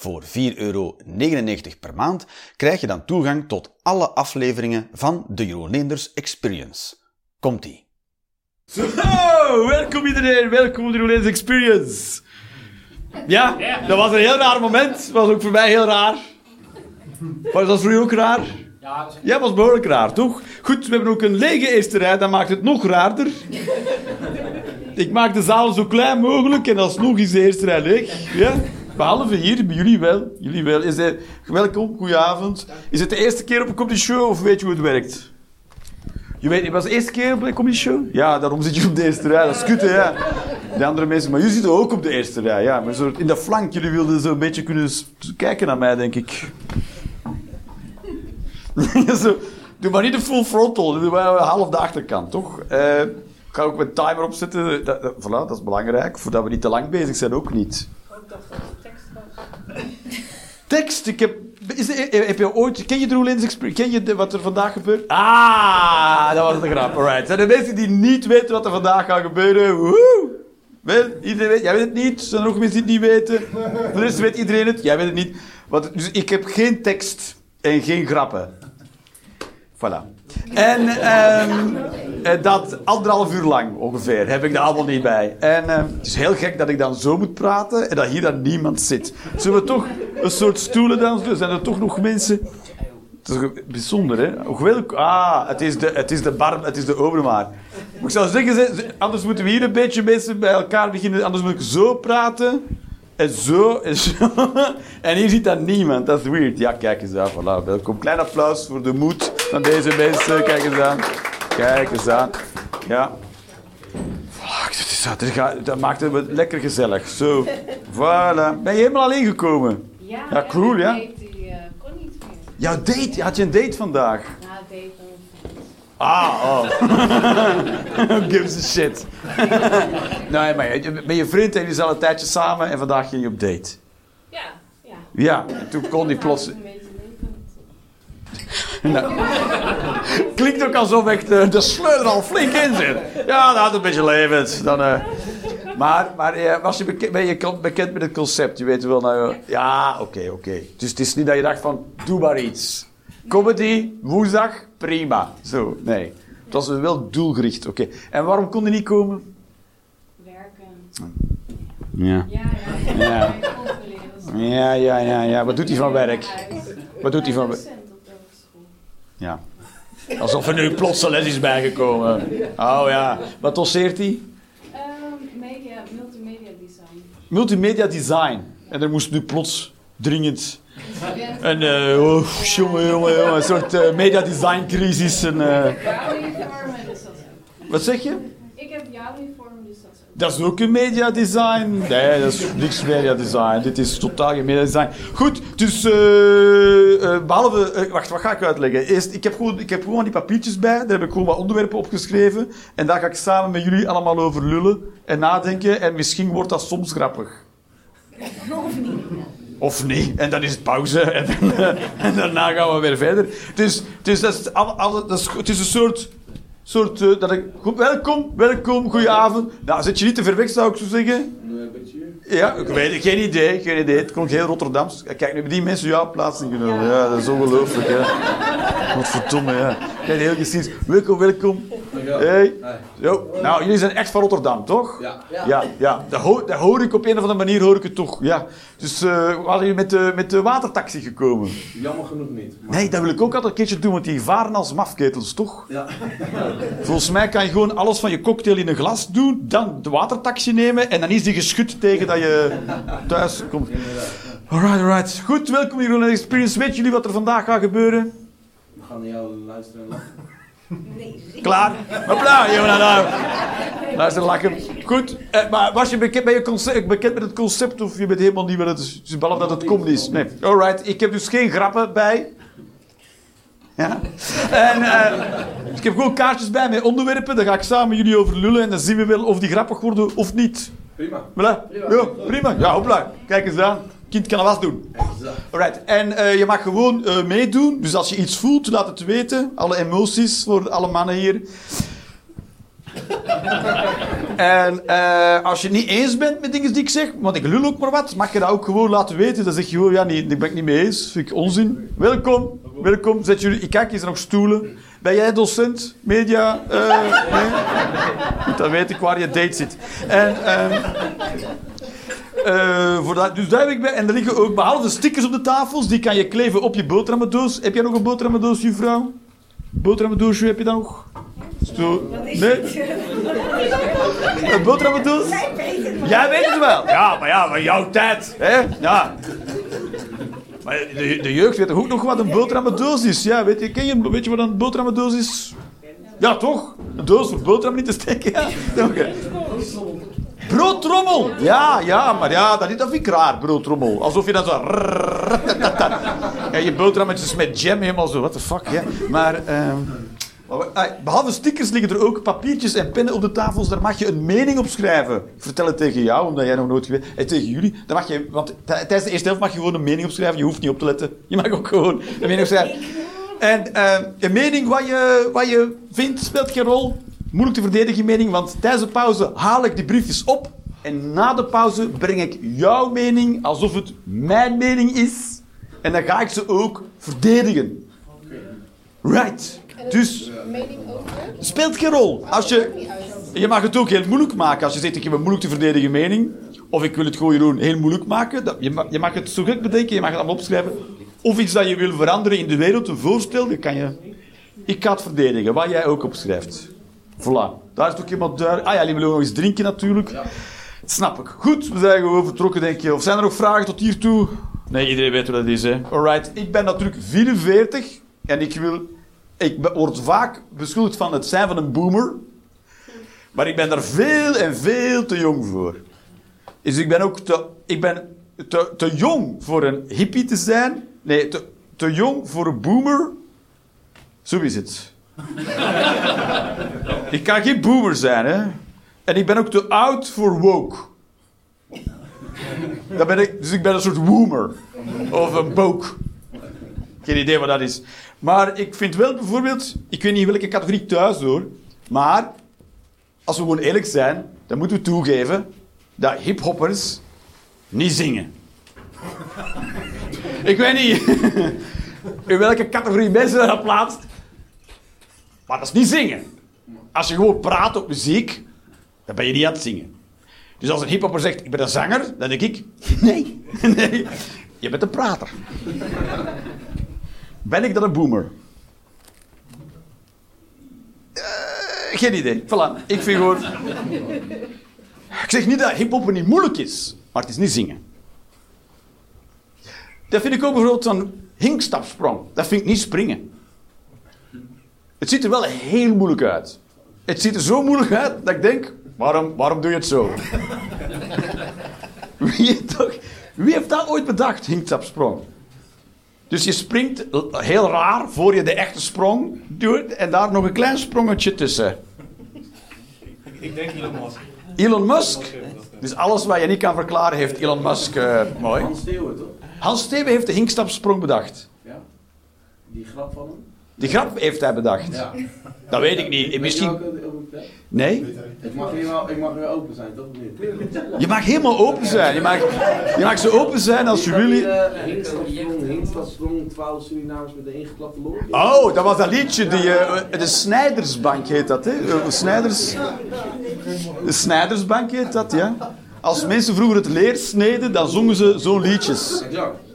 Voor 4,99 euro per maand krijg je dan toegang tot alle afleveringen van de Jeroen Experience. Komt-ie. Zo, welkom iedereen, welkom op de Roelens Experience. Ja, dat was een heel raar moment. Dat was ook voor mij heel raar. Was dat voor u ook raar? Ja, dat was behoorlijk raar, toch? Goed, we hebben ook een lege eerste rij, dat maakt het nog raarder. Ik maak de zaal zo klein mogelijk en alsnog is de eerste rij leeg. Ja? Behalve hier, bij jullie wel. Jullie wel. Is het, welkom, goedenavond. Is het de eerste keer op een comedy show of weet je hoe het werkt? Je weet, het was de eerste keer op een comedy show? Ja, daarom zit je op de eerste rij. Dat is kut, hè, ja. De andere mensen, maar jullie zitten ook op de eerste rij, ja. Maar zo in de flank, jullie wilden zo een beetje kunnen kijken naar mij, denk ik. zo, doe maar niet de full frontal, doe maar half de achterkant, toch? Eh, ik ga ook mijn timer opzetten. Dat, dat, voilà, dat is belangrijk, voordat we niet te lang bezig zijn, ook niet. Tekst, ik heb... Is er- heb je ooit... Ken je de Experience? Ken je wat er vandaag gebeurt? Ah, dat was de grap. Alright. Zijn er mensen die niet weten wat er vandaag gaat gebeuren? Woehoe! Wel, iedereen weet... Jij weet het niet. Zijn er nog mensen die het niet weten? De weet iedereen het. Jij weet het niet. Want, dus ik heb geen tekst en geen grappen. Voilà. En ehm, eh, dat anderhalf uur lang ongeveer heb ik daar allemaal niet bij. En ehm, het is heel gek dat ik dan zo moet praten en dat hier dan niemand zit. Zullen we toch een soort stoelen dan? Zijn er toch nog mensen? Het is bijzonder, hè? Hoewel, ah, het is de, het is de bar, het is de overmaar. Ik zou zeggen, ze- anders moeten we hier een beetje mensen bij elkaar beginnen. Anders moet ik zo praten. En zo, en zo. En hier zit dan niemand. Dat is weird. Ja, kijk eens aan. Voilà, welkom. Klein applaus voor de moed van deze mensen. Kijk eens aan. Kijk eens aan. Ja. Voilà, dat, is- dat, dat maakt het lekker gezellig. Zo. Voilà. Ben je helemaal alleen gekomen? Ja, Ja, cool, ja. Date, die eh, kon niet meer. Jouw date? Had je een date vandaag? Het date Ah, oh. Who gives a shit? nee, maar je- met je vriend en je zat een tijdje samen en vandaag ging je op date. Ja, ja. Ja, en toen kon die plots... Een beetje levend. Nou, klinkt ook alsof ik de, de sleur er al flink in zit. Ja, dat had een beetje levend. Dan, eh, maar maar eh, was je beke- ben je bekend met het concept? Je weet wel, nou, ja, oké, oké. Dus het is niet dat je dacht van, doe maar iets. Comedy, woensdag, prima. Zo, nee. Het was wel doelgericht, oké. En waarom kon je niet komen? Werken. Ja. Ja, ja. Ja. ja. controleren. Ja, ja. Wat doet hij van werk? Wat doet hij van werk? Docent op de hogeschool. Ja. Alsof er nu plots een les is bijgekomen. Oh ja. Wat doseert hij? Ehm, media, multimedia design. Multimedia design. En er moest nu plots dringend een, eh, oh, jongen, jongen, jongen, een soort eh, media design crisis. En, eh, Jouw uniform, dus dat is ook. Wat zeg je? Ik heb jouw uniform, dus dat is ook. Dat is ook een media design. Nee, dat is niks media design. Dit is totaal geen media design. Goed, dus eh, behalve... eh, wacht, wat ga ik uitleggen? Eerst, ik heb, gewoon, ik heb gewoon die papiertjes bij. Daar heb ik gewoon wat onderwerpen opgeschreven. En daar ga ik samen met jullie allemaal over lullen en nadenken. En misschien wordt dat soms grappig. Of niet. En dan is het pauze. En, en daarna gaan we weer verder. Dus, dus dat is, al, al- dat is, het is een soort... soort eh, dat ik, goed, welkom, welkom, goedenavond. Nou, zit je niet te ver weg, zou ik zo zeggen? Ja, ik weet het. Geen idee, geen idee. Het klonk heel Rotterdams. Kijk, nu hebben die mensen jouw plaats ingenomen. Ja, dat is ongelooflijk, ja. Wat verdomme, ja. Kijk, heel geschiedenis. Welkom, welkom. Hey. Yo. Nou, jullie zijn echt van Rotterdam, toch? Ja. Ja, ja. Dat, hoor, dat hoor ik op een of andere manier, hoor ik het toch. Ja. Dus eh waren jullie met de, met de watertaxi gekomen? Jammer genoeg niet. Maar- Nee, dat wil ik ook altijd een keertje doen, want die varen als mafketels, toch? Ja. Volgens mij kan je gewoon alles van je cocktail in een glas doen, dan de watertaxi nemen en dan is die geschud tegen dat je thuis komt. Alright, alright. Goed, welkom hier in de Experience. Weet jullie wat er vandaag gaat gebeuren? We gaan naar jou luisteren en lachen. Klaar? Hopla, jongen, nou. Luister, lachen. Goed, eh, maar was je bekend, ben je concept, bekend met het concept of je bent helemaal niet wat het is? Behalve dat het comedy is. Nee. Alright, ik heb dus geen grappen bij. Ja. En eh, dus ik heb gewoon kaartjes bij met onderwerpen. Daar ga ik samen met jullie over lullen. En dan zien we wel of die grappig worden of niet. Prima. Voilà. Ja, prima. Ja, hopla. Kijk eens aan. Kind kan alvast doen. Alright. En eh, je mag gewoon eh, meedoen. Dus als je iets voelt, laat het weten. Alle emoties voor alle mannen hier. en als je het niet eens bent met dingen die ik zeg, want ik lul ook maar wat, mag je dat ook gewoon laten weten. Dan zeg je gewoon, ja, nee, daar ben ik niet mee eens. Vind ik onzin. Welkom, welkom. Zet jullie, ik kijk, is er nog stoelen? Ben jij docent? Media? Eh, nee? Goed, dan weet ik waar je date zit. En... ehm, eh, voor dat, dus daar heb ik bij. En er liggen ook behalve stickers op de tafels. Die kan je kleven op je boterhammendoos. Heb jij nog een boterhammendoos, juffrouw? Boterhammendoosje heb je dan nog? Zo. Nee? Een boterhammendoos? Jij weet het wel. Ja, maar ja, maar jouw tijd. Hè? Ja. Maar de, de jeugd weet toch ook nog wat een boterhammendoos is? Ja, weet je, ken je, weet je wat een boterhammendoos is? Ja, toch? Een doos voor boterham niet te steken. Ja. Oké. Broodtrommel! Ja, ja, maar ja, dat, dat vind ik raar, broodtrommel. Alsof je dan zo... Je boterhammetjes met jam helemaal zo, what the fuck, ja. Maar, ehm, behalve stickers liggen er ook papiertjes en pennen op de tafels. Daar mag je een mening op schrijven. Ik vertel het tegen jou, omdat jij nog nooit geweest En tegen jullie. Daar mag je, want tijdens de eerste helft mag je gewoon een mening opschrijven. Je hoeft niet op te letten. Je mag ook gewoon een mening opschrijven. En eh, een mening wat je, wat je vindt speelt geen rol. Moeilijk te verdedigen, mening, want tijdens de pauze haal ik die briefjes op. En na de pauze breng ik jouw mening alsof het mijn mening is. En dan ga ik ze ook verdedigen. Right. Dus mening over? speelt geen rol. Als je, je mag het ook heel moeilijk maken. Als je zegt, ik heb een moeilijk te verdedigen mening. Of ik wil het gewoon Jeroen, heel moeilijk maken. Dat, je, mag, je mag het zo gek bedenken, je mag het allemaal opschrijven. Of iets dat je wil veranderen in de wereld, een voorstel, dat kan je... Ik ga het verdedigen, wat jij ook opschrijft. Voilà. Daar is toch iemand duidelijk. Ah ja, jullie willen nog eens drinken natuurlijk. Dat snap ik. Goed, we zijn gewoon vertrokken, denk je. Of zijn er nog vragen tot hiertoe? Nee, iedereen weet wat dat is, hè. Alright. Ik ben natuurlijk 44 en ik wil... Ik word vaak beschuldigd van het zijn van een boomer. Maar ik ben daar veel en veel te jong voor. Dus ik ben ook te, ik ben te, te jong voor een hippie te zijn. Nee, te, te jong voor een boomer. Zo is het. ik kan geen boomer zijn, hè. En ik ben ook te oud voor woke. Dat ben ik, dus ik ben een soort woomer. Of een boke. Geen idee wat dat is. Maar ik vind wel bijvoorbeeld... Ik weet niet in welke categorie thuis hoor. Maar... Als we gewoon eerlijk zijn... Dan moeten we toegeven... Dat hiphoppers... Niet zingen. ik weet niet... in welke categorie mensen dat plaatst. Maar dat is niet zingen. Als je gewoon praat op muziek... Dan ben je niet aan het zingen. Dus als een hiphopper zegt... Ik ben een zanger... Dan denk ik... Nee. nee. Je bent een prater. Ben ik dan een boomer? Eh, geen idee. Voilà. Ik vind gewoon... Ik zeg niet dat hip-hop niet moeilijk is, maar het is niet zingen. Dat vind ik ook bijvoorbeeld zo'n hinkstapsprong. Dat vind ik niet springen. Het ziet er wel heel moeilijk uit. Het ziet er zo moeilijk uit dat ik denk: waarom, waarom doe je het zo? Wie, toch, wie heeft dat ooit bedacht, hinkstapsprong? Dus je springt heel raar voor je de echte sprong doet en daar nog een klein sprongetje tussen. Ik denk Elon Musk. Elon Musk. Dus alles wat je niet kan verklaren heeft Elon Musk eh, mooi. Hans Steeuwen, toch? Hans heeft de hinkstapsprong bedacht. Ja. Die grap van hem? Die grap heeft hij bedacht. Ja. Dat weet ik niet. Misschien... Nee? Ik mag weer wel, ik mag weer open zijn, toch? Je mag helemaal open zijn. Je mag, je mag zo open zijn als je wil. Hinkstapsprong, Hinkstapsprong, 12 Surinamers met een ingeklapte long. Oh, dat was dat liedje. Die, eh, de Snijdersbank heet dat, hè? De Snijders... De Snijdersbank heet dat, ja. Als mensen vroeger het leer sneden, dan zongen ze zo'n liedjes. Exact.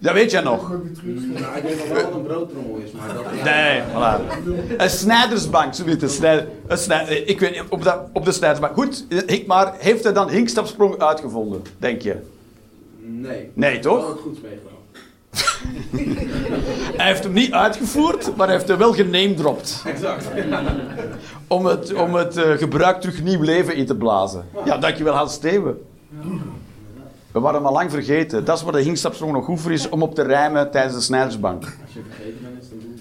Dat weet jij nog. Nou, ik denk dat wel wat een broodtrommel is, maar dat... Nee, voilà. Een snijdersbank, zo een snij, eh, ik weet niet, op, dat, op de snijdersbank. Goed, Hink, maar heeft hij dan hinkstapsprong uitgevonden, denk je? Nee. Nee, toch? Wel goed meegenomen. Hij heeft hem niet uitgevoerd, maar hij heeft hem wel genamedropt. Exact. Om het, om het eh, gebruik terug nieuw leven in te blazen. Ja, dankjewel Hans Steven. We waren hem al lang vergeten. Dat is waar de hinkstapsprong nog goed voor is, om op te rijmen tijdens de snijdersbank. Als je vergeten bent, is het een.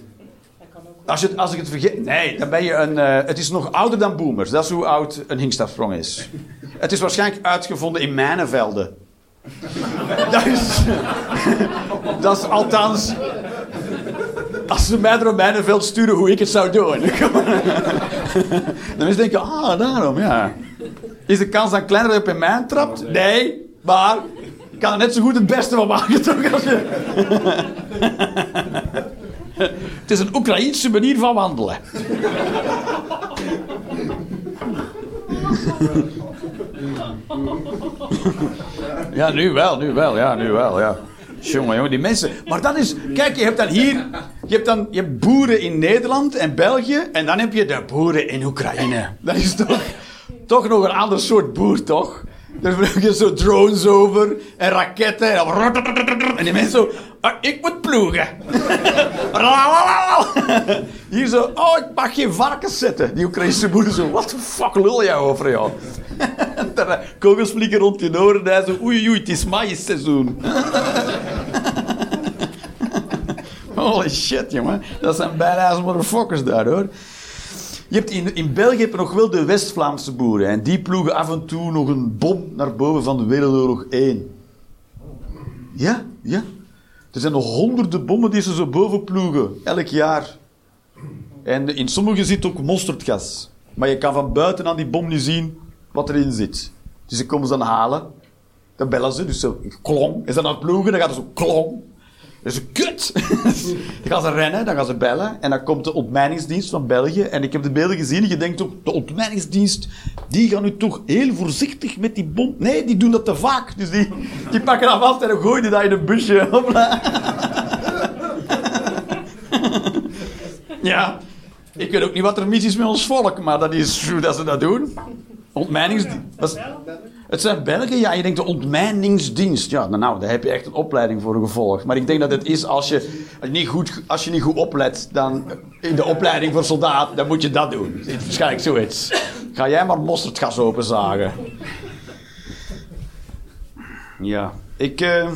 Als, je, het- als ik het vergeet... Nee, dan ben je een... eh, het is nog ouder dan boomers. Dat is hoe oud een hinkstafsprong is. Het is waarschijnlijk uitgevonden in mijnenvelden. Dat is... dat is althans... Als ze mij door mijnenveld sturen hoe ik het zou doen. Dan is denken, ah, daarom, ja. Is de kans dan kleiner dat je op een mijn trapt? Nee, maar... Ik kan er net zo goed het beste van maken, toch? Als je... Het is een Oekraïense manier van wandelen. Ja, nu wel, nu wel, ja, nu wel, ja. Jongen, jongen, die mensen. Maar dat is, kijk, je hebt dan hier, je hebt dan, je boeren in Nederland en België, en dan heb je de boeren in Oekraïne. Dat is toch, toch nog een ander soort boer, toch? Daar vliegen zo drones over en raketten en, die mensen zo, "Ah, ik moet ploegen. Hier zo, oh, ik mag geen varkens zetten. Die Oekraïnse boeren zo, what the fuck lul jij over, daar, eh, Kogels vliegen rond je oren en zo, oei oei, het is maïsseizoen. Holy shit, jongen. Dat zijn bijna motherfuckers daar, hoor. Je hebt in, in België heb je nog wel de West-Vlaamse boeren. En die ploegen af en toe nog een bom naar boven van de Wereldoorlog 1. Ja, ja. Er zijn nog honderden bommen die ze zo boven ploegen. Elk jaar. En in sommige zit ook mosterdgas. Maar je kan van buiten aan die bom niet zien wat erin zit. Dus ze komen ze dan halen. Dan bellen ze, dus zo klong. Is dat aan het ploegen, dan gaat het zo klong. Dat is een kut. dan gaan ze rennen, dan gaan ze bellen. En dan komt de ontmijningsdienst van België. En ik heb de beelden gezien. En je denkt ook, de ontmijningsdienst, die gaan nu toch heel voorzichtig met die bom... Nee, die doen dat te vaak. Dus die, die pakken dat vast en dan gooien die dat in een busje. Ja. Ik weet ook niet wat er mis is met ons volk, maar dat is hoe dat ze dat doen. Ontmijningsdienst. Het zijn Belgen, ja. Je denkt de ontmijningsdienst. Ja, nou, daar heb je echt een opleiding voor gevolgd. Maar ik denk dat het is als je, niet goed, als je niet goed oplet, dan in de opleiding voor soldaat, dan moet je dat doen. Het is waarschijnlijk zoiets. Ga jij maar mosterdgas openzagen. Ja, ik... eh,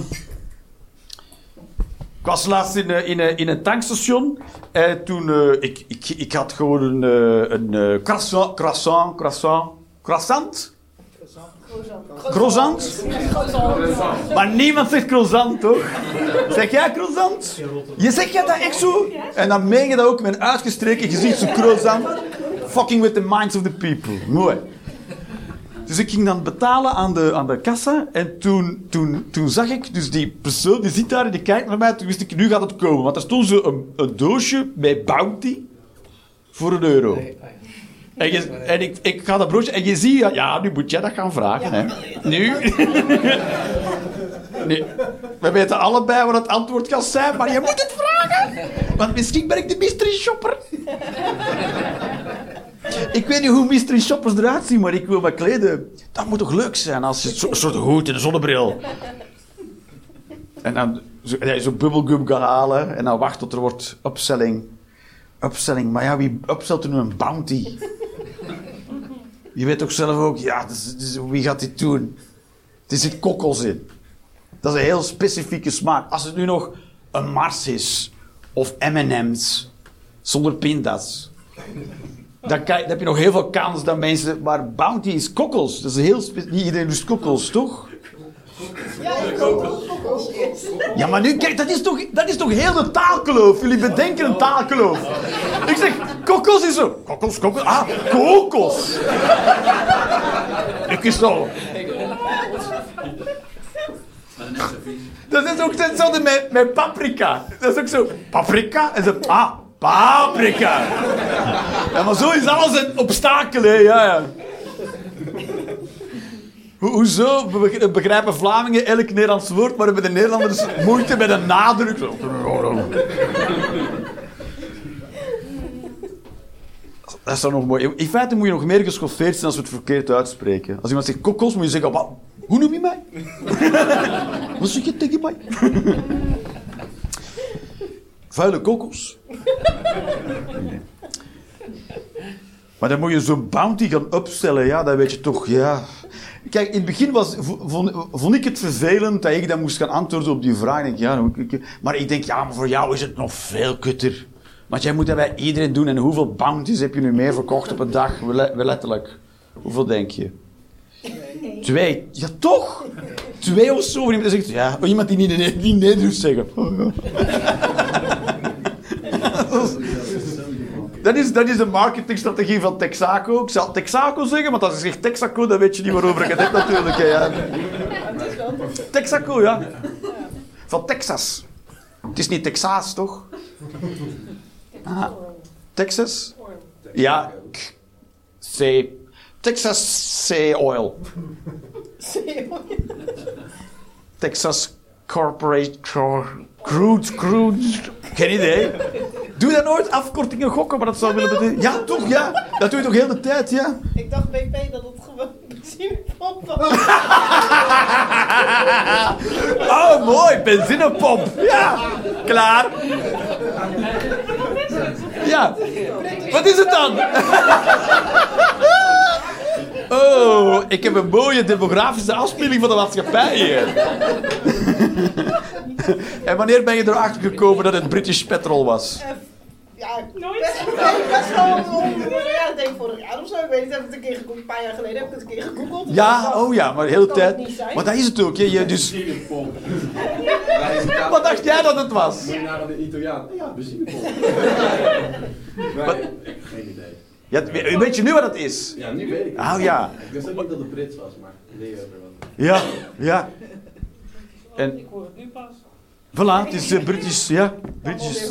ik was laatst in, eh, eh, in een tankstation. En toen... eh, ik, ik, ik had gewoon een, een croissant, croissant, croissant, croissant? Croissant? Maar niemand zegt croissant, toch? Zeg jij croissant? Je zegt jij dat echt zo? En dan meen je dat ook met een uitgestreken gezicht, zo croissant. Fucking with the minds of the people. Mooi. Dus ik ging dan betalen aan de, aan de kassa. En toen, toen, toen zag ik, dus die persoon die zit daar en die kijkt naar mij. Toen wist ik, nu gaat het komen. Want er stond zo een, een doosje bij Bounty voor een euro. En, je, en ik, ik ga dat broodje... En je ziet, ja, ja, nu moet jij dat gaan vragen. hè. Nu... nu... We weten allebei wat het antwoord kan zijn, maar je moet het vragen. Want misschien ben ik de mystery shopper. Ik weet niet hoe mystery shoppers eruit zien, maar ik wil me kleden. Dat moet toch leuk zijn als je soort hoed en een zonnebril. En dan zo, ja, zo bubblegum gaan halen en dan wachten tot er wordt upselling. Upselling, maar ja, wie upselt er nu een bounty? Je weet toch zelf ook, ja, dus, wie gaat dit doen? Er zit kokkels in. Dat is een heel specifieke smaak. Als het nu nog een Mars is, of M&M's, zonder pinda's, dan, heb je nog heel veel kans dat mensen... Maar Bounty is kokkels. Dat is heel Niet iedereen lust kokkels, toch? Ja, maar nu, kijk, dat is toch, dat is toch heel de taalkloof? Jullie bedenken een taalkloof. Ik zeg, kokkels is zo. Kokkels, kokkels. Ah, kokos. Ik is zo. Dat is ook hetzelfde met, met paprika. Dat is ook zo. Paprika? En zo. Ah, paprika. Ja, maar zo is alles een obstakel, hè. Ja, ja. Ho- Hoezo Be- begrijpen Vlamingen elk Nederlands woord, maar hebben de Nederlanders moeite met een nadruk? Dat is dan nog mooi. In feite moet je nog meer geschoffeerd zijn als we het verkeerd uitspreken. Als iemand zegt kokos, moet je zeggen, wat? Hoe noem je mij? Wat zeg je tegen mij? Vuile kokos. Maar dan moet je zo'n bounty gaan opstellen, ja, dan weet je toch, ja. Kijk, in het begin was, vo- vond, ik het vervelend dat ik dan moest gaan antwoorden op die vraag. Denk, ja, maar ik denk, ja, maar voor jou is het nog veel kutter. Maar jij moet dat bij iedereen doen. En hoeveel bounties heb je nu meer verkocht op een dag? Letterlijk. Hoeveel denk je? Twee. Ja, toch? Twee of zo. Iemand zegt, ja, iemand die niet, nee, doet zeggen. Oh. Dat is, dat is de marketingstrategie van Texaco. Ik zal Texaco zeggen, want als je zegt Texaco, dan weet je niet waarover ik het heb natuurlijk. hè, Ja. Texaco, ja. Van Texas. Het is niet Texas, toch? Ah, Texas? Ja. C. Texas C Oil. Texas Corporate Cor- Crude, crude. Geen idee. Doe je dat nooit? Afkortingen gokken, maar dat zou willen betekenen. Ja, toch? Ja. Dat doe je toch heel de tijd, ja? Ik dacht BP dat het gewoon benzinepomp was. Oh, mooi. Benzinepomp. Ja. Klaar. Ja. Wat is het dan? Oh, ik heb een mooie demografische afspiegeling van de maatschappij hier. En wanneer ben je erachter gekomen dat het British Petrol was? Ja, nooit. Best wel ja, ik denk vorig jaar of zo. Ik weet niet, heb ik het een keer gegoogeld. Een paar jaar geleden heb ik het een keer gegoogeld. Ja, oh ja, maar de hele tijd. Maar dat is het ook, hè. Je dus... Benzinepomp. Wat dacht jij dat het was? Moet je naar een Italiaan? Ja, benzinepomp. Nee, ik heb geen idee. Ja, we- weet je nu wat het is? Ja, nu weet ik. Oh ja. Ik wist ook niet dat het Brits was, maar idee over wat. Ja, ja. En, Ik hoor het nu pas. voilà, het is eh, British, ja. British.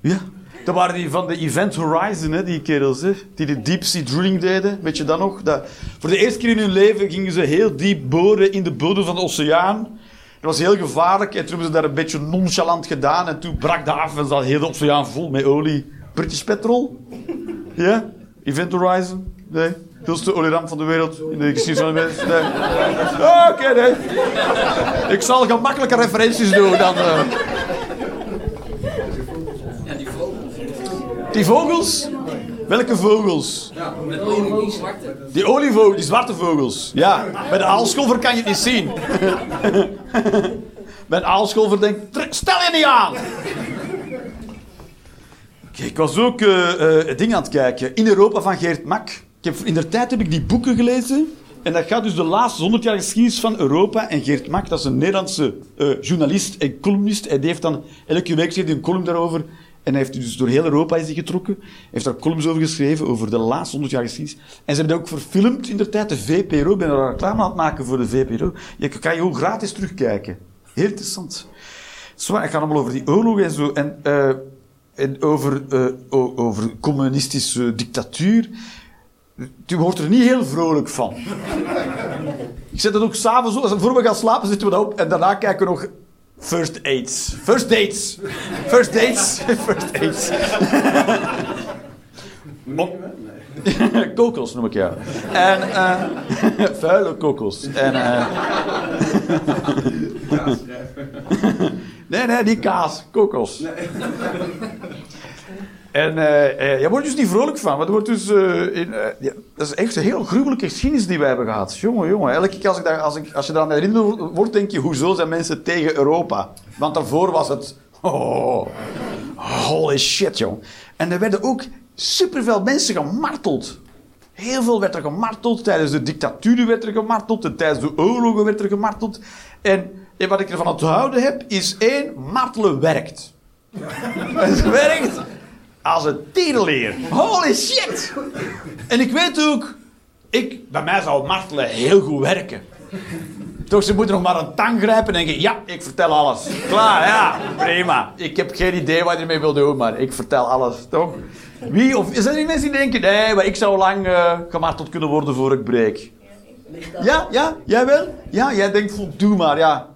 Ja. Dat waren die van de Event Horizon, hè, die kerels, hè, die de deep sea drilling deden. Weet je dat nog? Dat, voor de eerste keer in hun leven gingen ze heel diep boren in de bodem van de oceaan. Dat was heel gevaarlijk en toen hebben ze dat een beetje nonchalant gedaan. En toen brak dat af en zat heel de oceaan vol met olie. British Petrol? Ja? Event Horizon? Nee? Grootste olieramp van de wereld in de geschiedenis van de mens? Nee? Oké, nee. Ik zal gemakkelijke referenties doen dan... eh. Die vogels? Welke vogels? Met olie, die zwarte. Die olievogels, die zwarte vogels. Ja, bij de aalscholver kan je het niet zien. bij een aalscholver denk ik, "Trek- stel je niet aan! Oké, ik was ook eh, eh, het ding aan het kijken. In Europa van Geert Mak. In der tijd heb ik die boeken gelezen. En dat gaat dus de laatste 100 jaar geschiedenis van Europa. En Geert Mak, dat is een Nederlandse eh, journalist en columnist. En die heeft dan elke week een column daarover. En hij heeft dus door heel Europa is getrokken. Hij heeft daar columns over geschreven, over de laatste 100 jaar geschiedenis. En ze hebben dat ook verfilmd in de tijd. De VPRO, ik ben er reclame aan het maken voor de VPRO. Je kan je ook gratis terugkijken. Heel interessant. Zwaar, het gaat allemaal over die oorlog en zo. En, eh, en over, o- over communistische dictatuur. Je wordt er niet heel vrolijk van. Ik zet het ook s'avonds op. Als we voor we gaan slapen, zetten we dat op. En daarna kijken we nog First Aids. First Dates. First Dates. First Aids. Nee. kokos noem ik ja. En eh vuile kokos. En, eh, nee, nee, die kaas. Kokos. En eh, je wordt dus niet vrolijk van. Maar wordt dus, eh, in, dat is echt een heel gruwelijke geschiedenis die wij hebben gehad. Jongen, jongen. Elke keer als, ik daar, als, ik, als je daaraan herinnerd wordt, denk je... Hoezo zijn mensen tegen Europa? Want daarvoor was het... Oh, holy shit, jong. En er werden ook superveel mensen gemarteld. Heel veel werd er gemarteld. Tijdens de dictatuur werd er gemarteld. En tijdens de oorlogen werd er gemarteld. En eh, wat ik ervan onthouden heb, is één, martelen werkt. Het werkt als een tierenleer. Holy shit! En ik weet ook, ik, bij mij zou martelen heel goed werken. Toch, ze moeten nog maar een tang grijpen en denken, ja, ik vertel alles. Klaar, ja, prima. Ik heb geen idee wat je ermee wil doen, maar ik vertel alles, toch? Wie, of zijn er mensen die denken, nee, maar ik zou lang eh, gemarteld kunnen worden voor ik breek? Ja, ja, jij wel? Ja, jij denkt, doe maar, ja.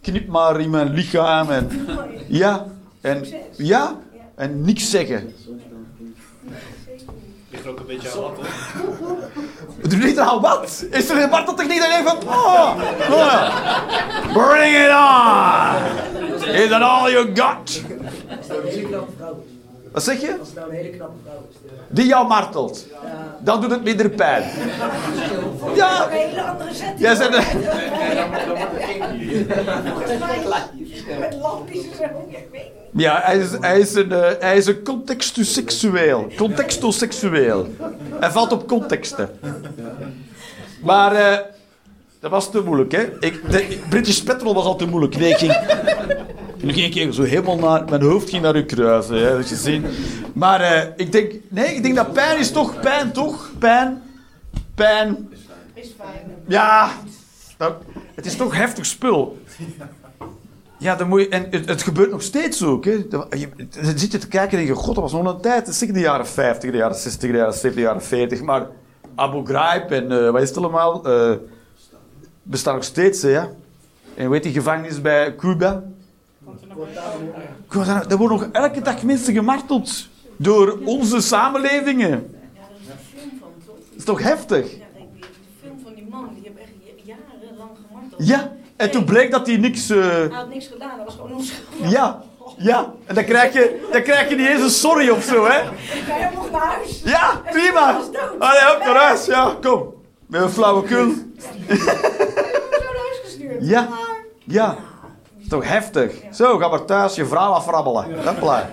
Knip maar in mijn lichaam en... Ja, en... Ja, en niks zeggen. Ligt er ook een beetje aan wat, hoor. Doe niet aan wat? Is er een marteltechniek dat je van... Oh, oh ja. Bring it on! Is that all you got? Als het nou een hele knappe vrouw is. Wat zeg je? Als het nou een hele knappe vrouw is. Die jou martelt. Dan doet het minder pijn. Ja, Een hele andere setting. jij bent... Met lampjes en zo. Ik weet niet. Ja, hij is, hij is een, eh, hij is een contextoseksueel. Contextoseksueel. Hij valt op contexten. Maar eh, dat was te moeilijk, hè? Ik, de, British Petrol was al te moeilijk. Nee, ik ging, toen ging ik zo helemaal naar... Mijn hoofd ging naar uw kruisen, hè, dat je ziet. Maar eh, ik denk... Nee, ik denk dat pijn is toch... Pijn, toch? Pijn. Pijn. Is fijn. Ja. Dat, het is toch heftig spul. Ja, dan moet je, en het, het gebeurt nog steeds ook. Hè. Je, dan zit je te kijken en denk je, god, dat was nog een tijd. Dat is zeker de jaren 50, de jaren 60, de jaren 70, de jaren 40. Maar Abu Ghraib en eh, wat is het allemaal, eh bestaat nog steeds. Hè, ja. En weet die gevangenis bij Cuba? Guantanamo. Daar worden nog elke dag mensen gemarteld. Door onze samenlevingen. Ja, daar is een film van, toch? Dat is toch heftig? Ja, ik. De film van die man, die heeft echt ja- jarenlang gemarteld. Ja. En toen bleek dat hij niks... eh, Hij had niks gedaan, dat was gewoon onschuldig. Ja, ja. En dan krijg je, dan krijg je niet eens een sorry of zo, hè? Ga je nog naar huis? Ja, prima. Allee, op naar huis, ja, kom. Met een flauwekul. Zo naar huis gestuurd. Ja. Ja, dat is toch heftig. Zo, ga maar thuis je vrouw afrabbelen. Hij is naar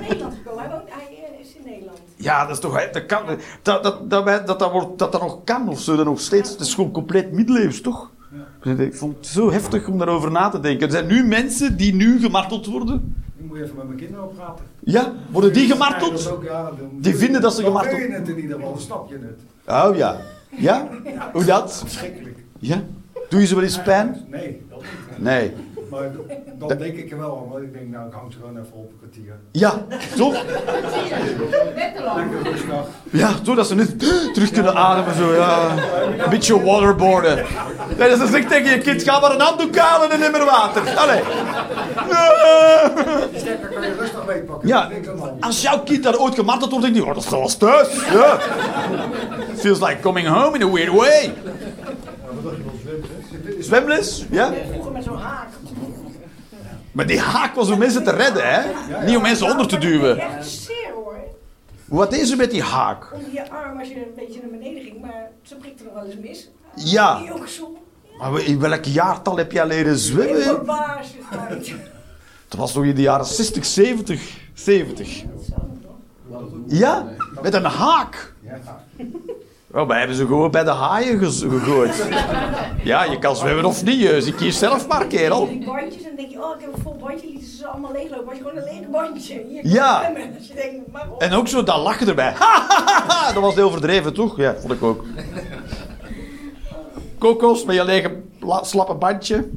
Nederland gekomen. Hij, woont, hij eh, is in Nederland. Ja, dat is toch... Dat, kan, dat, dat, dat, dat, dat, dat dat nog kan of zo, dat nog steeds... Het is gewoon compleet middeleeuws, toch? Ik vond het zo heftig om daarover na te denken. Er zijn nu mensen die nu gemarteld worden. Ik moet even met mijn kinderen praten. Ja, worden die gemarteld? ook, ja, dan- Die vinden dat ze dan gemarteld- wil je het in ieder geval, snap je het. Oh ja. Ja? Hoe dat? Verschrikkelijk. Ja? Doe je ze wel eens pijn? Nee, dat niet. Nee. Maar dan denk ik er wel aan, want ik denk, nou, ik hang ze gewoon even op een kwartier. Ja, zo. Lekker rustig. Ja, zo dat ze net terug kunnen ademen. Zo, ja. Een beetje waterboarden. Nee, dat ze zegt tegen je kind, ga maar een handdoek halen en neem maar water. Allee. Sterker kan je rustig meepakken. Ja, als jouw kind daar ooit gemarteld wordt, denk je, oh, dat is zoals thuis. Ja. Feels like coming home in a weird way. Zwemles? Ja? Vroeger met zo'n haak. Maar die haak was om mensen te redden, hè? Niet om mensen onder te duwen. Echt zeer hoor. Wat is er met die haak? Onder je arm als je een beetje naar beneden ging, maar ze prikte nog wel eens mis. Ja. Die ook zo. Maar in welk jaartal heb jij leren In zwemmen? Dat was toch in de jaren 60, 70? 70. Ja? Met een haak. Oh, wij hebben ze gewoon bij de haaien ge- gegooid. Ja, je kan zwemmen of niet, dus ik kies zelf maar, kerel. Die bandjes en denk je, oh ik heb een vol bandje, lieten ze ze allemaal leeglopen. Maar je gewoon een leeg bandje. Hier, Ja. zwemmen. Dus je denkt. En ook zo dat lachen erbij. Dat was heel overdreven, toch? Ja, vond ik ook. Kokos met je lege la- slappe bandje.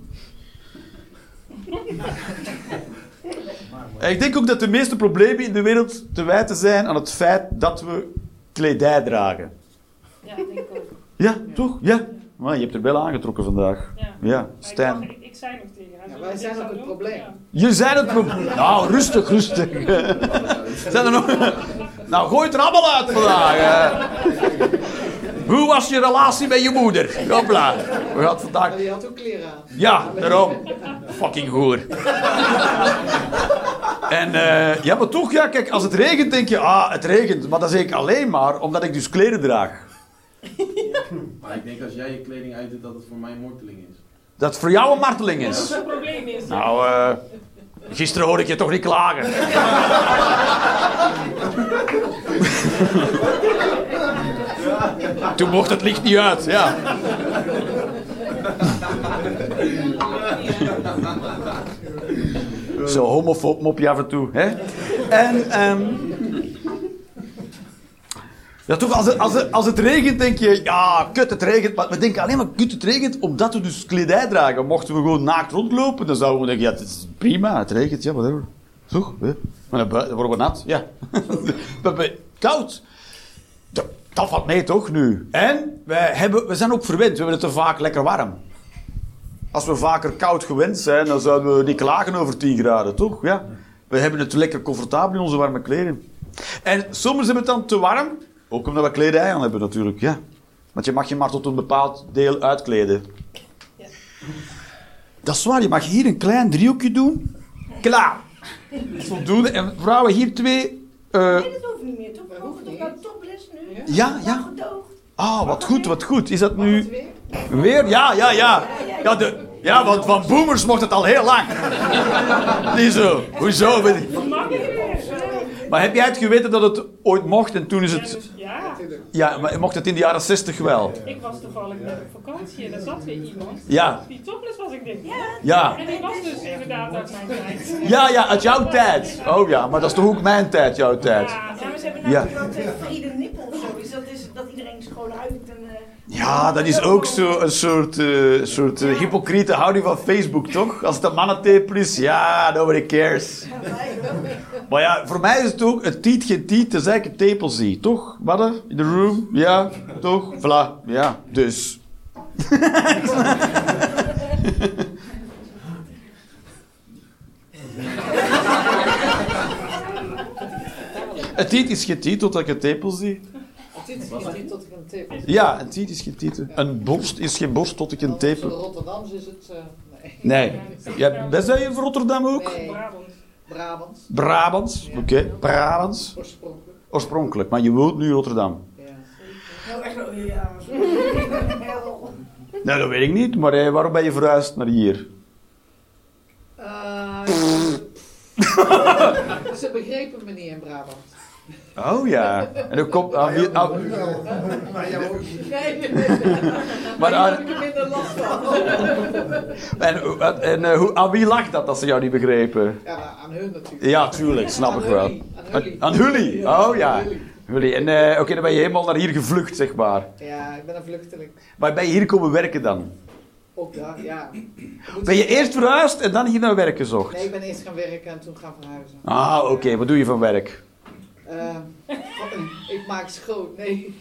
En ik denk ook dat de meeste problemen in de wereld te wijten zijn aan het feit dat we kledij dragen. Ja, denk ik ook. Ja, toch? Ja. Maar je hebt er wel aangetrokken vandaag. Ja. Ja, ik, Stijn. ik, ik zei nog tegen haar. Ja, zullen wij zijn ook het doen? probleem. Ja. Je zijn het probleem. Nou, rustig, rustig. Zijn er nog... Nou, gooi het er allemaal uit vandaag. hè. Hoe was je relatie met je moeder? Hopla. We gaan vandaag... Die had ook kleren aan. Ja, daarom. Fucking hoer. En eh, ja, maar toch, ja, kijk, als het regent denk je, ah, het regent. Maar dat zeg ik alleen maar omdat ik dus kleren draag. Maar ik denk als jij je kleding uitdoet dat het voor mij een morteling is. Dat het voor jou een marteling Dat is. het probleem is. Nou, eh, gisteren hoorde ik je toch niet klagen. Toen mocht het licht niet uit, ja. Zo homofoob mopje af en toe, hè? En, ehm ja, toch, als het, als, het, als het regent, denk je, ja, kut, het regent. Maar we denken alleen maar, kut, het regent, omdat we dus kledij dragen. Mochten we gewoon naakt rondlopen, dan zouden we denken, ja, het is prima, het regent, ja, whatever. Toch? hè? Maar dan, dan worden we nat, ja. we hebben koud. Dat, dat valt mee, toch, nu? En wij hebben, we zijn ook verwend, we hebben het te vaak lekker warm. Als we vaker koud gewend zijn, dan zouden we niet klagen over 10 graden, toch? Ja. We hebben het lekker comfortabel in onze warme kleren. En soms hebben we het dan te warm, ook omdat we kledij aan hebben natuurlijk, ja. Want je mag je maar tot een bepaald deel uitkleden. Dat is waar, je mag hier een klein driehoekje doen. Klaar. Dat is voldoende. En vrouwen, hier twee... eh, Nee, dat hoeft niet meer. Toch? Hoeven toch nou topless nu? ja, ja. Ah, wat goed, wat goed. Is dat nu... Weer? Weer? Ja, ja, ja. Ja, de, Ja, want van boomers mocht het al heel lang. Niet zo. Hoezo? Weet ik-. Maar heb jij het geweten dat het ooit mocht? En toen is het... Ja, Ja, maar mocht het in de jaren 60 wel? ik was toevallig net op vakantie en er zat weer iemand. Ja, Die topless was, ik denk. Ja. ja. En die was dus inderdaad uit mijn tijd. Ja, ja, uit jouw tijd. Oh ja, maar dat is toch ook mijn tijd, jouw tijd. Ja, Ja, maar ze hebben Ja. natuurlijk wel tevreden nippel of zo. Is dat, is, dat iedereen gewoon uit en... eh, Ja, dat is ook zo een soort, eh, soort eh, hypocriete houding van Facebook, toch? Als het een mannentepel is, ja, nobody cares. ja. Maar ja, voor mij is het ook, het tiet geen tiet, tenzij ik een tepel zie. Toch? Wat? In de room? Ja, toch? Voilà, ja, dus. Het tiet is geen tiet totdat ik een tepel zie. Dit is niet tot ik een tip. Ja, een tiet is tiet. Een borst is geen borst tot ik een tepel... Rotterdams is het... eh, nee. Nee. Ja, ben jij van Rotterdam ook? Nee, Brabant. Brabant. Brabants, oké. Brabants. Oorspronkelijk. Oorspronkelijk, maar je woont nu Rotterdam. Ja. Heel oh, ja. Nee, dat weet ik niet, maar eh, waarom ben je verhuisd naar hier? Eh, Ze begrepen me niet in Brabant. Oh ja. En dan komt... aan wie- aan- Maar jou ook. Nee, nee, nee. maar daar aan, heb ik er minder last van. en en, en eh, hoe, aan wie lag dat dat ze jou niet begrepen? Ja, aan hun natuurlijk. Ja, tuurlijk, snap Aan ik wel. Aan Hully. Aan? Oh ja. En eh, oké, dan ben je helemaal naar hier gevlucht, zeg maar. Ja, ik ben een vluchteling. Maar ben je hier komen werken dan? Ook daar, ja. Moet Ben je ik- eerst verhuisd en dan hier naar werk gezocht? Nee, ik ben eerst gaan werken en toen gaan verhuizen. Ah, oké. Wat doe je van werk? Eh, ik maak schoon, nee.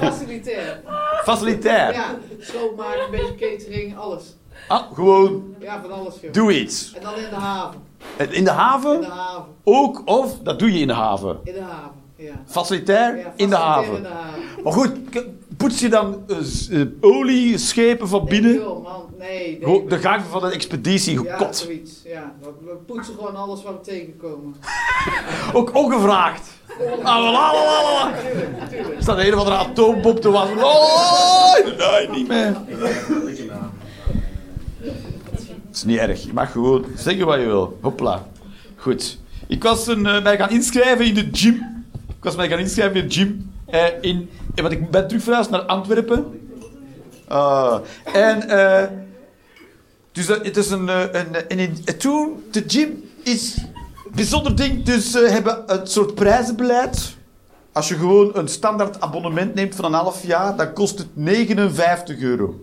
Facilitair. Facilitair. Ja, schoonmaken, een beetje catering, alles. Ah, gewoon, Ja, van alles, joh. doe iets. En dan in de haven. In de In de haven? haven. Ook, of, dat doe je in de haven. In de haven, ja. Facilitair Ja, in de haven. In de haven. Maar goed, poets je dan eh, s- eh, olieschepen van Nee, binnen? joh, man, nee. Nee. De gang van een expeditie, Ja, god. zoiets. Ja, we, poetsen gewoon alles wat we tegenkomen. Ook ongevraagd. Ah. Er staat een of andere atoombom te wassen. Oh, nee, niet meer. Het is niet erg. Je mag gewoon zeggen wat je wil. Hopla. Goed. Ik was een, eh, mij gaan inschrijven in de gym. Ik was mij gaan inschrijven in de gym. Eh, in, eh, want ik ben terug verhuisd naar Antwerpen. Ah, en eh, dus het is een, eh, een, en in, en toen, de gym is een bijzonder ding. Dus ze hebben een soort prijzenbeleid. Als je gewoon een standaard abonnement neemt van een half jaar, dan kost het 59 euro.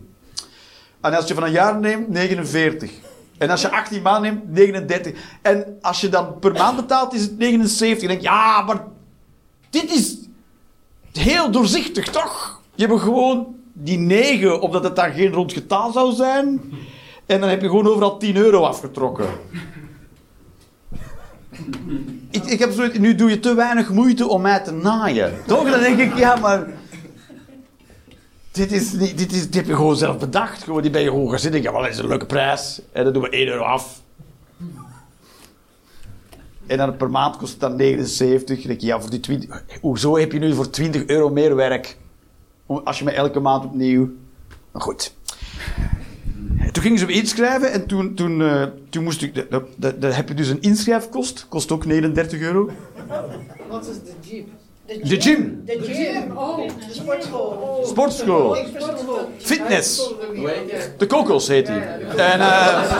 En als je van een jaar neemt, 49. En als je 18 maanden neemt, 39. En als je dan per maand betaalt, is het 79. Dan denk je, ja, maar dit is heel doorzichtig, toch? Je hebt gewoon die 9, omdat het dan geen rond getal zou zijn. En dan heb je gewoon overal 10 euro afgetrokken. Ik, ik heb nu doe je te weinig moeite om mij te naaien. Toch? Dan denk ik, ja, maar... Dit, is, niet- dit, is, dit heb je gewoon zelf bedacht. Gewoon, die ben je gewoon gaan zitten. Ja, wel, is een leuke prijs. En dan doen we 1 euro af. En dan per maand kost dan 79. Dan denk ja, voor die 20... Hoezo heb je nu voor 20 euro meer werk? Als je me elke maand opnieuw... Maar goed. Toen gingen ze me inschrijven en toen, toen, eh, toen moest ik... Dan heb je dus een inschrijfkost. Kost ook 39 euro. Wat is de jeep? De gym. De gym. Oh, De sportschool. Sportschool. Fitness. De kokos heet die. En, eh,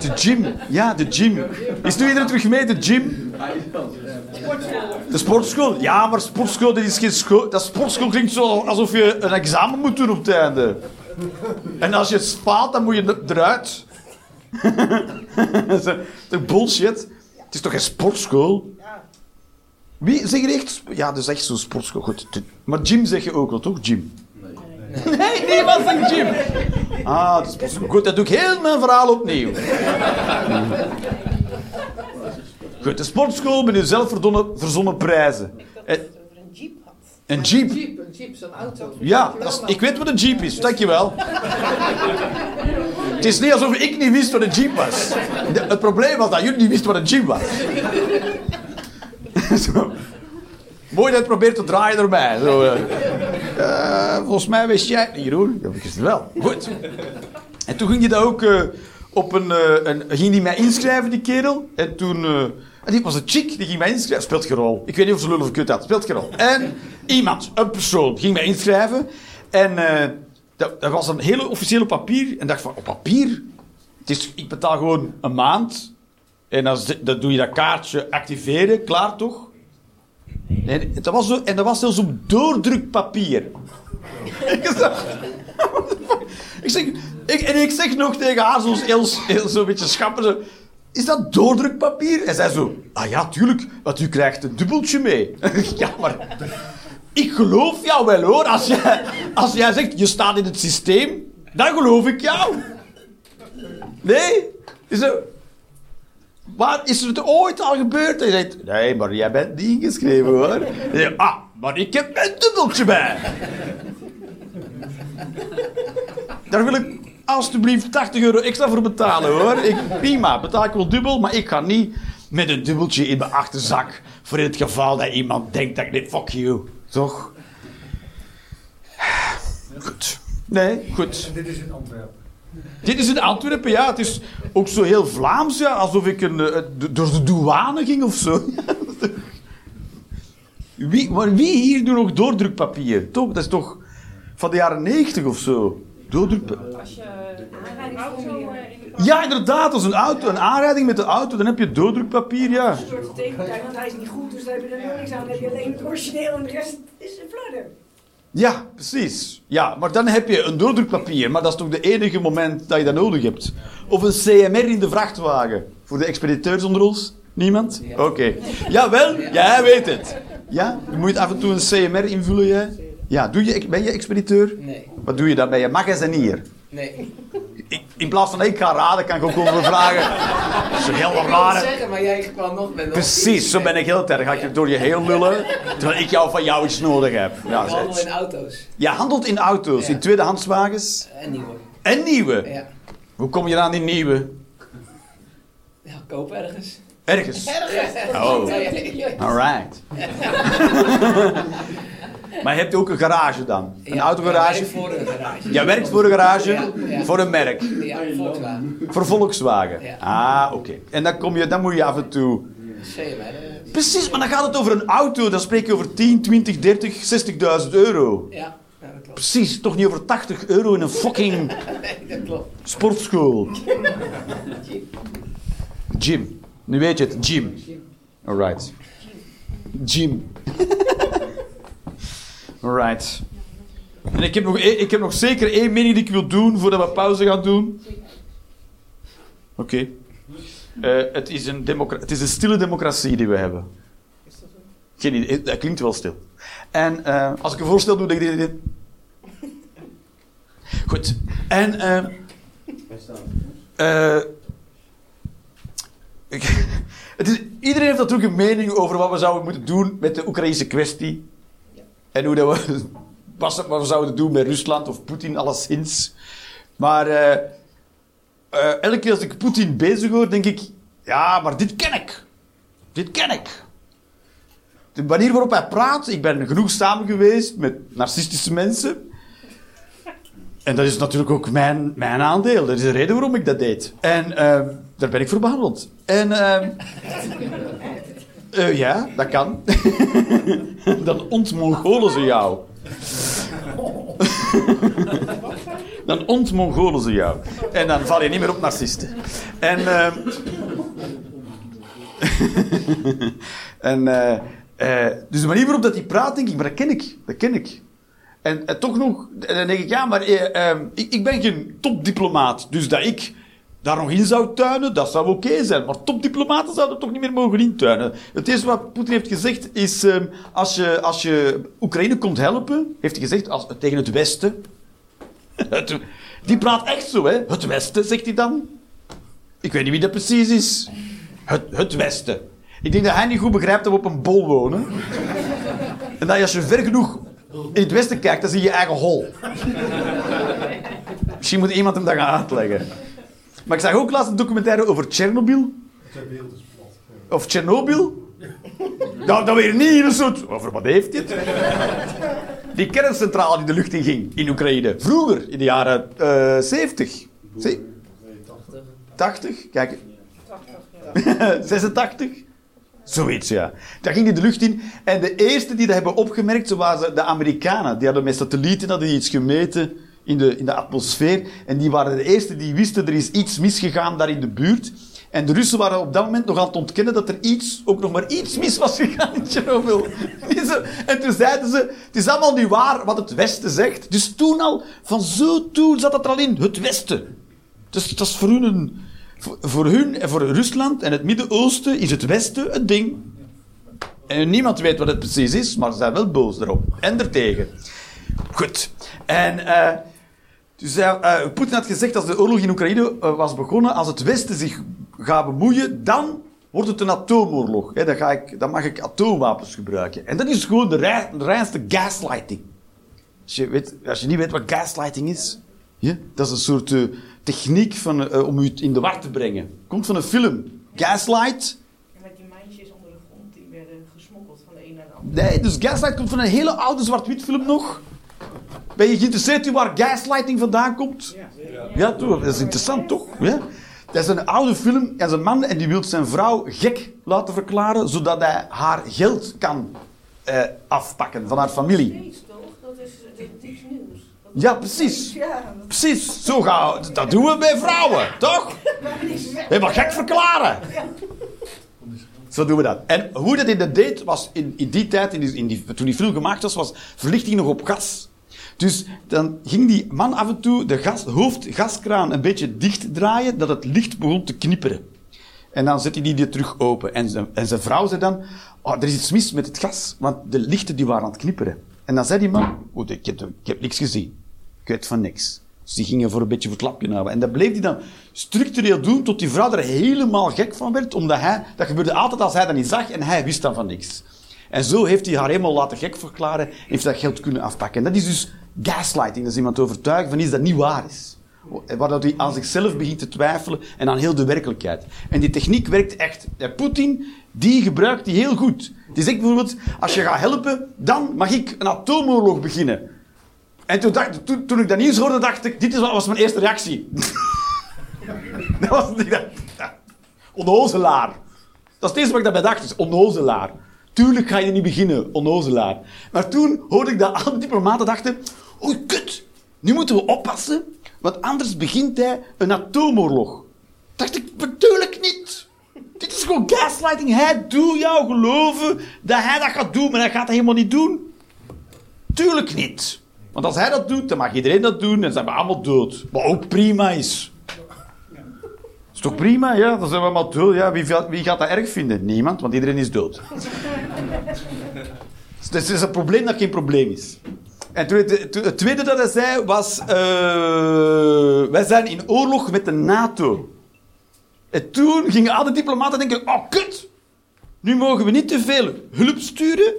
de gym. Ja, de gym. Is nu iedereen terug mee, de gym? De sportschool. Ja, maar sportschool, dat is geen school. Dat sportschool klinkt zo alsof je een examen moet doen op het einde. En als je faalt, dan moet je er- eruit. dat is bullshit? Het is toch geen sportschool? Wie zeg je echt? Ja, dat is echt zo'n sportschool. Goed. Maar gym zeg je ook wel, toch? Gym. Nee. Nee, niemand zegt gym. Ah, dat is sportschool. Goed, dan doe ik heel mijn verhaal opnieuw. Goed, de sportschool met je zelf verzonnen, prijzen. Eh, dat het over een jeep had. Een jeep. Jeep, een jeep, zo'n auto. Ja, dat is- ik weet wat een jeep is, dankjewel. Het is niet alsof ik niet wist wat een jeep was. De- het probleem was dat jullie niet wisten wat een jeep was. Zo. Mooi dat je probeert te draaien erbij. Zo, eh. Eh, volgens mij wist jij het Jeroen. Ja, ik wist het wel. Goed. En toen ging hij dat ook eh, op een, een... Ging hij mij inschrijven, die kerel. En toen... en die was een chick, die ging mij inschrijven. Speelt geen rol. Ik weet niet of ze lullen of kut had. Speelt geen rol. En iemand, een persoon, ging mij inschrijven. En dat, dat was een hele officiële papier. En dacht van, op papier? Het is, ik betaal gewoon een maand. En dan, dan doe je dat kaartje activeren. Klaar, toch? En dat was, zo, en dat was zelfs op doordrukpapier. ik zeg, ik zeg, ik, en ik zeg nog tegen haar, zo'n heel, zo'n beetje schapper, zo, is dat doordrukpapier? En zij zo, ah ja, tuurlijk, want u krijgt een dubbeltje mee. ja, maar ik geloof jou wel hoor. Als jij, als jij zegt, je staat in het systeem, dan geloof ik jou. Nee? Is er, maar is het ooit al gebeurd? Hij zegt, nee, maar jij bent niet ingeschreven hoor. Zegt, ah, maar ik heb een dubbeltje bij. Daar wil ik alstublieft 80 euro extra voor betalen hoor. Ik, prima, betaal ik wel dubbel, maar ik ga niet met een dubbeltje in mijn achterzak. Voor het geval dat iemand denkt dat ik dit, fuck you. Toch? Goed. Nee, goed. Dit is in Antwerpen. Dit is in Antwerpen, ja. Het is ook zo heel Vlaams, ja. Alsof ik een, eh, door de douane ging of zo. wie, maar wie hier doet nog doordrukpapier? Toch? Dat is toch van de jaren 90 of zo? Doordrukpapier. Als je een eh, Ja, inderdaad. Als een, auto, een aanrijding met de auto, dan heb je doordrukpapier, ja. soort de tegenpartij, want hij is niet goed, dus dan heb je er nog niks aan. Dan heb je alleen het origineel en de rest is een flarden. Ja, precies. Ja, maar dan heb je een doordrukpapier. Maar dat is toch de enige moment dat je dat nodig hebt. Of een CMR in de vrachtwagen. Voor de expediteurs onder ons? Niemand? Oké. Jawel, jij weet het. Ja? Je moet af en toe een CMR invullen, jij? Ja, doe je, ben je expediteur? Nee, Wat doe je dan? Ben je magazinier? Nee. Ik, in plaats van ik ga raden, kan ik ook over vragen. Dat is een heel Ik rare... zeggen, maar jij kwam nog met Precies, zo ben ik heel erg. Ga ik door je heel lullen, terwijl ik jou van jou iets nodig heb. Ja, Ik handel zet. in auto's. Je handelt in auto's, Ja. in tweedehandswagens En nieuwe. en nieuwe. Ja. Hoe kom je aan die nieuwe? Ja, koop ergens. Ergens. Ja. Oh. Ja, ja, ja. Alright. Maar je hebt ook een garage dan? Een Ja, autogarage? ik werk voor een garage. Jij werkt voor een garage? Ja, ja. Voor een merk? Ja, Volkswagen. Voor Volkswagen? Ja. Ah, oké. En dan, kom je, dan moet je af en toe... Eh, Precies, maar dan gaat het over een auto. Dan spreek je over 10, 20, 30, 60.000 euro. Ja, ja, dat klopt. Precies, toch niet over 80 euro in een fucking Nee, dat klopt. sportschool. Gym. Nu weet je het, gym. Alright. Gym. Alright. En ik heb, nog, ik heb nog zeker één mening die ik wil doen voordat we pauze gaan doen. Oké. Eh, het, is een het is een stille democratie die we hebben. Geen idee, dat klinkt wel stil. En eh, als ik een voorstel doe, denk ik dit. Goed. En ik- het is, iedereen heeft natuurlijk een mening over wat we zouden moeten doen met de Oekraïnse kwestie. En hoe dat we, wat, wat we zouden doen met Rusland of Poetin, alleszins. Maar eh, eh, elke keer als ik Poetin bezig hoor, denk ik... Ja, maar dit ken ik. Dit ken ik. De manier waarop hij praat... Ik ben genoeg samen geweest met narcistische mensen... En dat is natuurlijk ook mijn, mijn aandeel. Dat is de reden waarom ik dat deed. En ehm, daar ben ik voor behandeld. En eh, ja, dat kan. Dan ontmongolen ze jou. dan ontmongolen ze jou. En dan val je niet meer op narcisten. En... ehm, en eh, dus de manier waarop dat hij praat, denk ik, maar dat ken ik. Dat ken ik. En, en toch nog, en dan denk ik, ja, maar ik, ik ben geen topdiplomaat. Dus dat ik daar nog in zou tuinen, dat zou oké zijn. Maar topdiplomaten zouden toch niet meer mogen intuinen. Het eerste wat Poetin heeft gezegd is, ehm, als, je, als je Oekraïne komt helpen, heeft hij gezegd, als, tegen het Westen. Die praat echt zo, hè. Het Westen, zegt hij dan. Ik weet niet wie dat precies is. Het, het Westen. Ik denk dat hij niet goed begrijpt dat we op een bol wonen. En dat als je ver genoeg in het westen kijkt, dan zie je je eigen hol. Misschien moet iemand hem dat gaan uitleggen. Maar ik zag ook laatst een documentaire over Tsjernobyl. Of Tsjernobyl. Nou, dat weer niet in een soort... Over wat heeft dit? Die kerncentrale die de lucht in ging in Oekraïne. Vroeger, in de jaren eh 70. Zie- 80? Kijk. 86? Zoiets, ja. Daar ging die de lucht in. En de eerste die dat hebben opgemerkt, zo waren de Amerikanen. Die hadden met satellieten hadden die iets gemeten in de, in de atmosfeer. En die waren de eerste die wisten, er is iets misgegaan daar in de buurt. En de Russen waren op dat moment nog aan het ontkennen dat er iets, ook nog maar iets mis was gegaan in ze- En toen zeiden ze, het is allemaal niet waar wat het Westen zegt. Dus toen al, van zo toen zat dat er al in, het Westen. Dus dat is voor hun, een, voor, hun en voor Rusland en het Midden-Oosten is het Westen het ding. En niemand weet wat het precies is, maar ze zijn wel boos erop. En ertegen. Goed. En eh, dus, eh, Poetin had gezegd als de oorlog in Oekraïne eh, was begonnen, als het Westen zich gaat bemoeien, dan wordt het een atoomoorlog. Hè, dan, ga ik, dan mag ik atoomwapens gebruiken. En dat is gewoon de, rei- de reinste gaslighting. Als je, weet, als je niet weet wat gaslighting is, ja, dat is een soort eh, techniek van, om u in de war te brengen. Komt van een film. Gaslight. En met die meisjes onder de grond die werden gesmokkeld van de een naar de andere. Nee, dus gaslight komt van een hele oude zwart-wit film nog. Ben je geïnteresseerd in waar gaslighting vandaan komt? Ja, toch? Dat is interessant, toch? Ja? Dat is een oude film. Er is een man en die wil zijn vrouw gek laten verklaren, zodat hij haar geld kan eh, afpakken van haar familie. Steeds toch? Dat is, dat is iets nieuws. Dat Ja, precies. Ja, Precies. Zo gaan we, dat doen we bij vrouwen, toch? Helemaal gek verklaren. Zo doen we dat. En hoe dat in de deed was in, in die tijd, in die, in die, toen die film gemaakt was, was verlichting nog op gas. Dus dan ging die man af en toe de gas, hoofdgaskraan een beetje dicht draaien, dat het licht begon te knipperen. En dan zette hij die terug open. En zijn, en zijn vrouw zei dan, oh, er is iets mis met het gas, want de lichten die waren aan het knipperen. En dan zei die man, oh, ik, heb, ik niks gezien. Ik weet van niks. Dus die gingen voor een beetje voor het lapje houden. En dat bleef hij dan structureel doen, tot die vrouw er helemaal gek van werd, omdat hij, dat gebeurde altijd als hij dat niet zag, en hij wist dan van niks. En zo heeft hij haar helemaal laten gek verklaren, en heeft dat geld kunnen afpakken. En dat is dus gaslighting, dat is iemand overtuigen van iets dat niet waar is. Waar dat hij aan zichzelf begint te twijfelen en aan heel de werkelijkheid. En die techniek werkt echt. Poetin, die gebruikt die heel goed. Die zegt bijvoorbeeld, als je gaat helpen, dan mag ik een atoomoorlog beginnen. En toen, dacht, toen, toen ik dat nieuws hoorde, dacht ik, dit is, was mijn eerste reactie. dat was ja, onnozelaar. Dat is het eerste wat ik daarbij dacht, is onnozelaar. Tuurlijk ga je niet beginnen, onnozelaar. Maar toen hoorde ik dat alle diplomaten dachten, oei, kut, nu moeten we oppassen, want anders begint hij een atoomoorlog. Dacht ik, natuurlijk niet. Dit is gewoon gaslighting. Hij doet jou geloven dat hij dat gaat doen, maar hij gaat dat helemaal niet doen. Tuurlijk niet. Want als hij dat doet, dan mag iedereen dat doen en zijn we allemaal dood. Wat ook prima is. Is toch prima? Ja, dan zijn we allemaal dood. Ja, wie, wie gaat dat erg vinden? Niemand, want iedereen is dood. Dus het is een probleem dat geen probleem is. En toen het, tweede dat hij zei was... eh, wij zijn in oorlog met de NATO. En toen gingen alle diplomaten denken... Oh, kut! Nu mogen we niet te veel hulp sturen,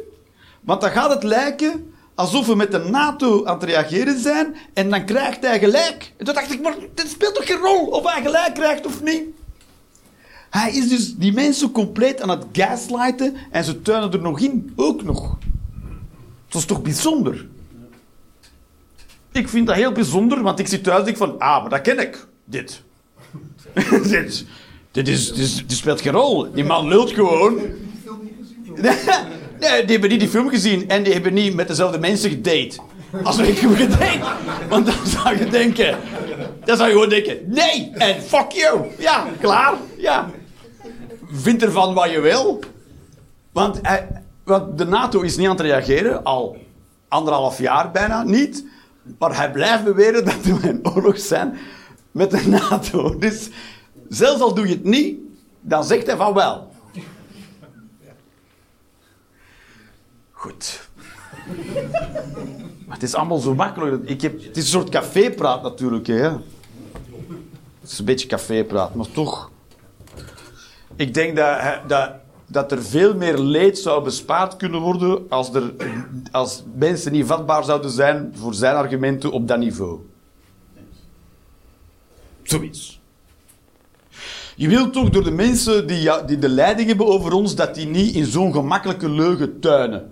want dan gaat het lijken alsof we met de NATO aan het reageren zijn en dan krijgt hij gelijk. En toen dacht ik, maar dit speelt toch geen rol of hij gelijk krijgt of niet? Hij is dus die mensen compleet aan het gaslighten en ze tuinen er nog in, ook nog. Dat is toch bijzonder? Ik vind dat heel bijzonder, want ik zit thuis en denk van, ah, maar dat ken ik, dit. dit. Dit, is, dit, speelt geen rol. Die man lult gewoon. Nee, nee, die hebben niet die film gezien en die hebben niet met dezelfde mensen gedate. Als ik heb gedate. Want dan zou je denken, dan zou je gewoon denken, nee, en fuck you. Ja, klaar, ja. Vind ervan wat je wil. Want, hij, want de NATO is niet aan het reageren, al anderhalf jaar bijna niet. Maar hij blijft beweren dat er een oorlog zijn met de NATO. Dus zelfs al doe je het niet, dan zegt hij van wel. Goed. Maar het is allemaal zo makkelijk. Ik heb, het is een soort cafépraat natuurlijk. Hè. Het is een beetje cafépraat, maar toch. Ik denk dat, dat, dat er veel meer leed zou bespaard kunnen worden als, er, als mensen niet vatbaar zouden zijn voor zijn argumenten op dat niveau. Zoiets. Je wilt toch door de mensen die, die de leiding hebben over ons, dat die niet in zo'n gemakkelijke leugen tuinen.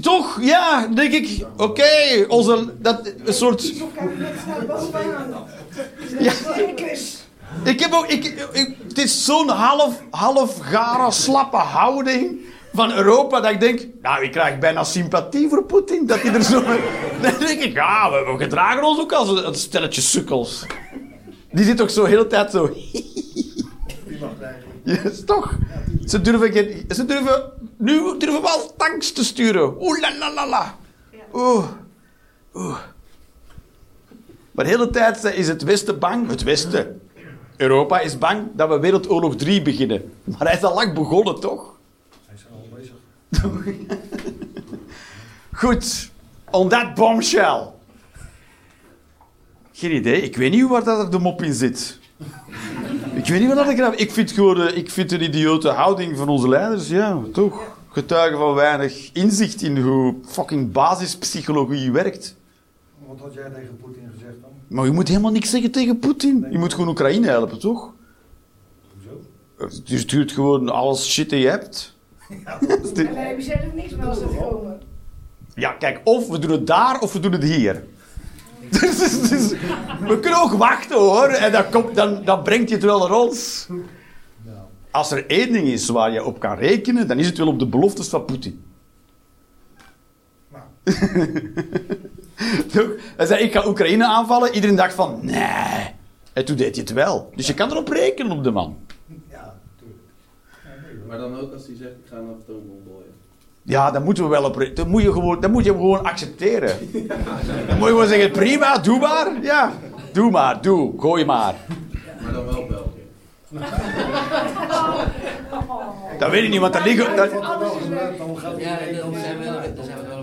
Toch? Ja, denk ik. Oké, onze. Dat, een soort. Ja. Ik heb ook. Ik, het is zo'n half, half gare, slappe houding van Europa dat ik denk. Nou, ik krijg bijna sympathie voor Poetin. Dat hij er zo. Dan denk ik, ja, we, we gedragen ons ook als een, stelletje sukkels. Die zit ook zo de hele tijd zo. Die mag eigenlijk. Is toch? Ze durven, ze durven. Nu durven wel tanks te sturen. Oeh la la la la. Oeh. Oeh. Maar de hele tijd is het Westen bang. Het Westen. Europa is bang dat we Wereldoorlog 3 beginnen. Maar hij is al lang begonnen, toch? Hij is al bezig. Goed. On that bombshell. Geen idee. Ik weet niet waar dat de mop in zit. Ik weet niet waar dat ik... Ik vind gewoon... eh, Ik vind een idiote houding van onze leiders, ja, toch. Getuigen van weinig inzicht in hoe fucking basispsychologie werkt. Wat had jij tegen Poetin gezegd? Maar je moet helemaal niks zeggen tegen Poetin. Je moet gewoon Oekraïne helpen, toch? Hoezo? Je stuurt gewoon alles shit die je hebt. En wij hebben zelf niks meer als er komen. Ja, kijk, of we doen het daar of we doen het hier. Dus, dus- dus- we kunnen ook wachten hoor, en dan, komt, dan, dan brengt je het wel naar ons. Als er één ding is waar je op kan rekenen, dan is het wel op de beloftes van Poetin. nou. Hij zei: Ik ga Oekraïne aanvallen. Iedereen dacht van nee. En toen deed hij het wel. Dus je kan erop rekenen op de man. Ja, tuurlijk. Ja, nee, hoor. Maar dan ook als hij zegt, ik ga een atoombom gooien. Ja, dan moeten we wel op rekenen. Dan moet je, gewoon, dan moet je hem gewoon accepteren. Dan moet je gewoon zeggen: prima, doe maar. Ja, doe maar, doe, gooi maar. Maar dan wel België. Dat weet ik niet, want daar liggen. daar- er Ja, dan zijn we, dan zijn we.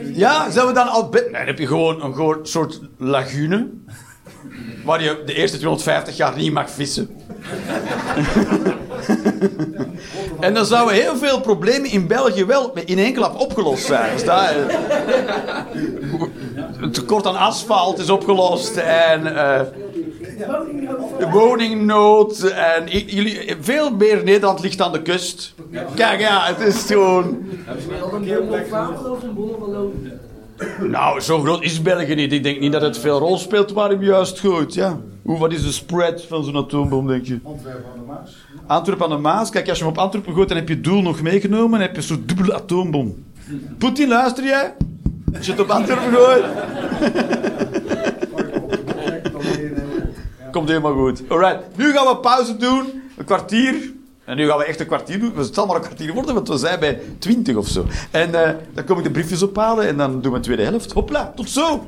Ja, zijn we dan al. Nee, dan heb je gewoon een gewoon soort lagune. Waar je de eerste 250 jaar niet mag vissen. en dan zouden heel veel problemen in België wel in één klap opgelost zijn. Dus daar, eh, het tekort aan asfalt is opgelost en Woningnood. de woningnood. En jullie, veel meer Nederland ligt aan de kust. Kijk, ja, het is gewoon. Hebben ze Een of een Wallonië? Nou, zo groot is België niet. Ik denk niet dat het veel rol speelt waar hem juist gooit. Ja. Hoe, wat is de spread van zo'n atoombom, denk je? Antwerpen aan de Maas. Antwerpen aan de Maas. Kijk, als je hem op Antwerpen gooit, dan heb je het doel nog meegenomen. Dan heb je zo'n dubbele atoombom. Poetin, luister jij? Als je het op Antwerpen gooit, Dan ben je een- ja. Komt helemaal goed. Alright, nu gaan we pauze doen. Een kwartier. En nu gaan we echt een kwartier doen. Het zal maar een kwartier worden, want we zijn bij 20 of zo. En eh, dan kom ik de briefjes ophalen en dan doen we de tweede helft. Hopla, tot zo!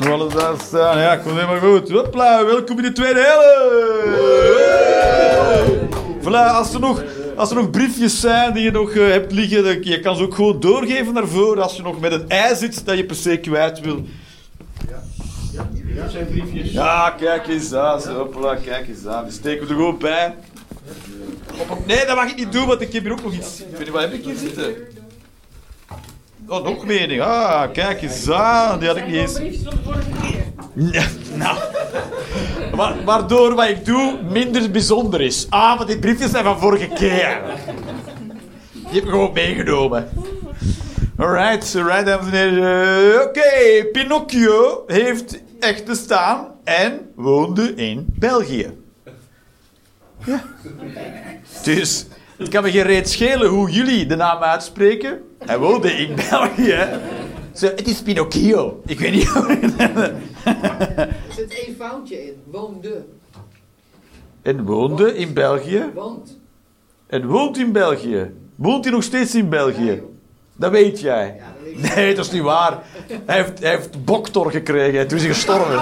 Nog alles daar staan. Ja, komt helemaal goed. Hopla, welkom in de tweede helft. Voilà, als er nog, als er nog briefjes zijn die je nog eh, hebt liggen, dan, je kan ze ook gewoon doorgeven naar voren als je nog met een ei zit dat je per se kwijt wil. Dat zijn briefjes. Ja, kijk eens aan. zo, Hopla, kijk eens aan. Die steken we er gewoon bij. Nee, dat mag ik niet doen, want ik heb hier ook nog iets. Ik weet niet, wat heb ik hier zitten? Oh, nog meer dingen. Ah, kijk eens aan. Die had ik niet eens. briefjes van de vorige keer. Ja, nou. Wa- waardoor wat ik doe minder bijzonder is. Ah, want die briefjes zijn van vorige keer. Die heb ik gewoon meegenomen. Alright, alright, dames en heren. Oké, Pinocchio heeft echt bestaan en woonde in België. Ja. Dus, het kan me geen reet schelen hoe jullie de naam uitspreken. Hij woonde in België. Zo, het is Pinocchio. Ik weet niet hoe... Er zit één foutje in. Woonde. En woonde in België. Want. En woont in België. Woont hij nog steeds in België? Dat weet jij. Ja, dat weet ik. Nee, dat is niet waar. Hij heeft, hij heeft boktor gekregen en toen is hij gestorven.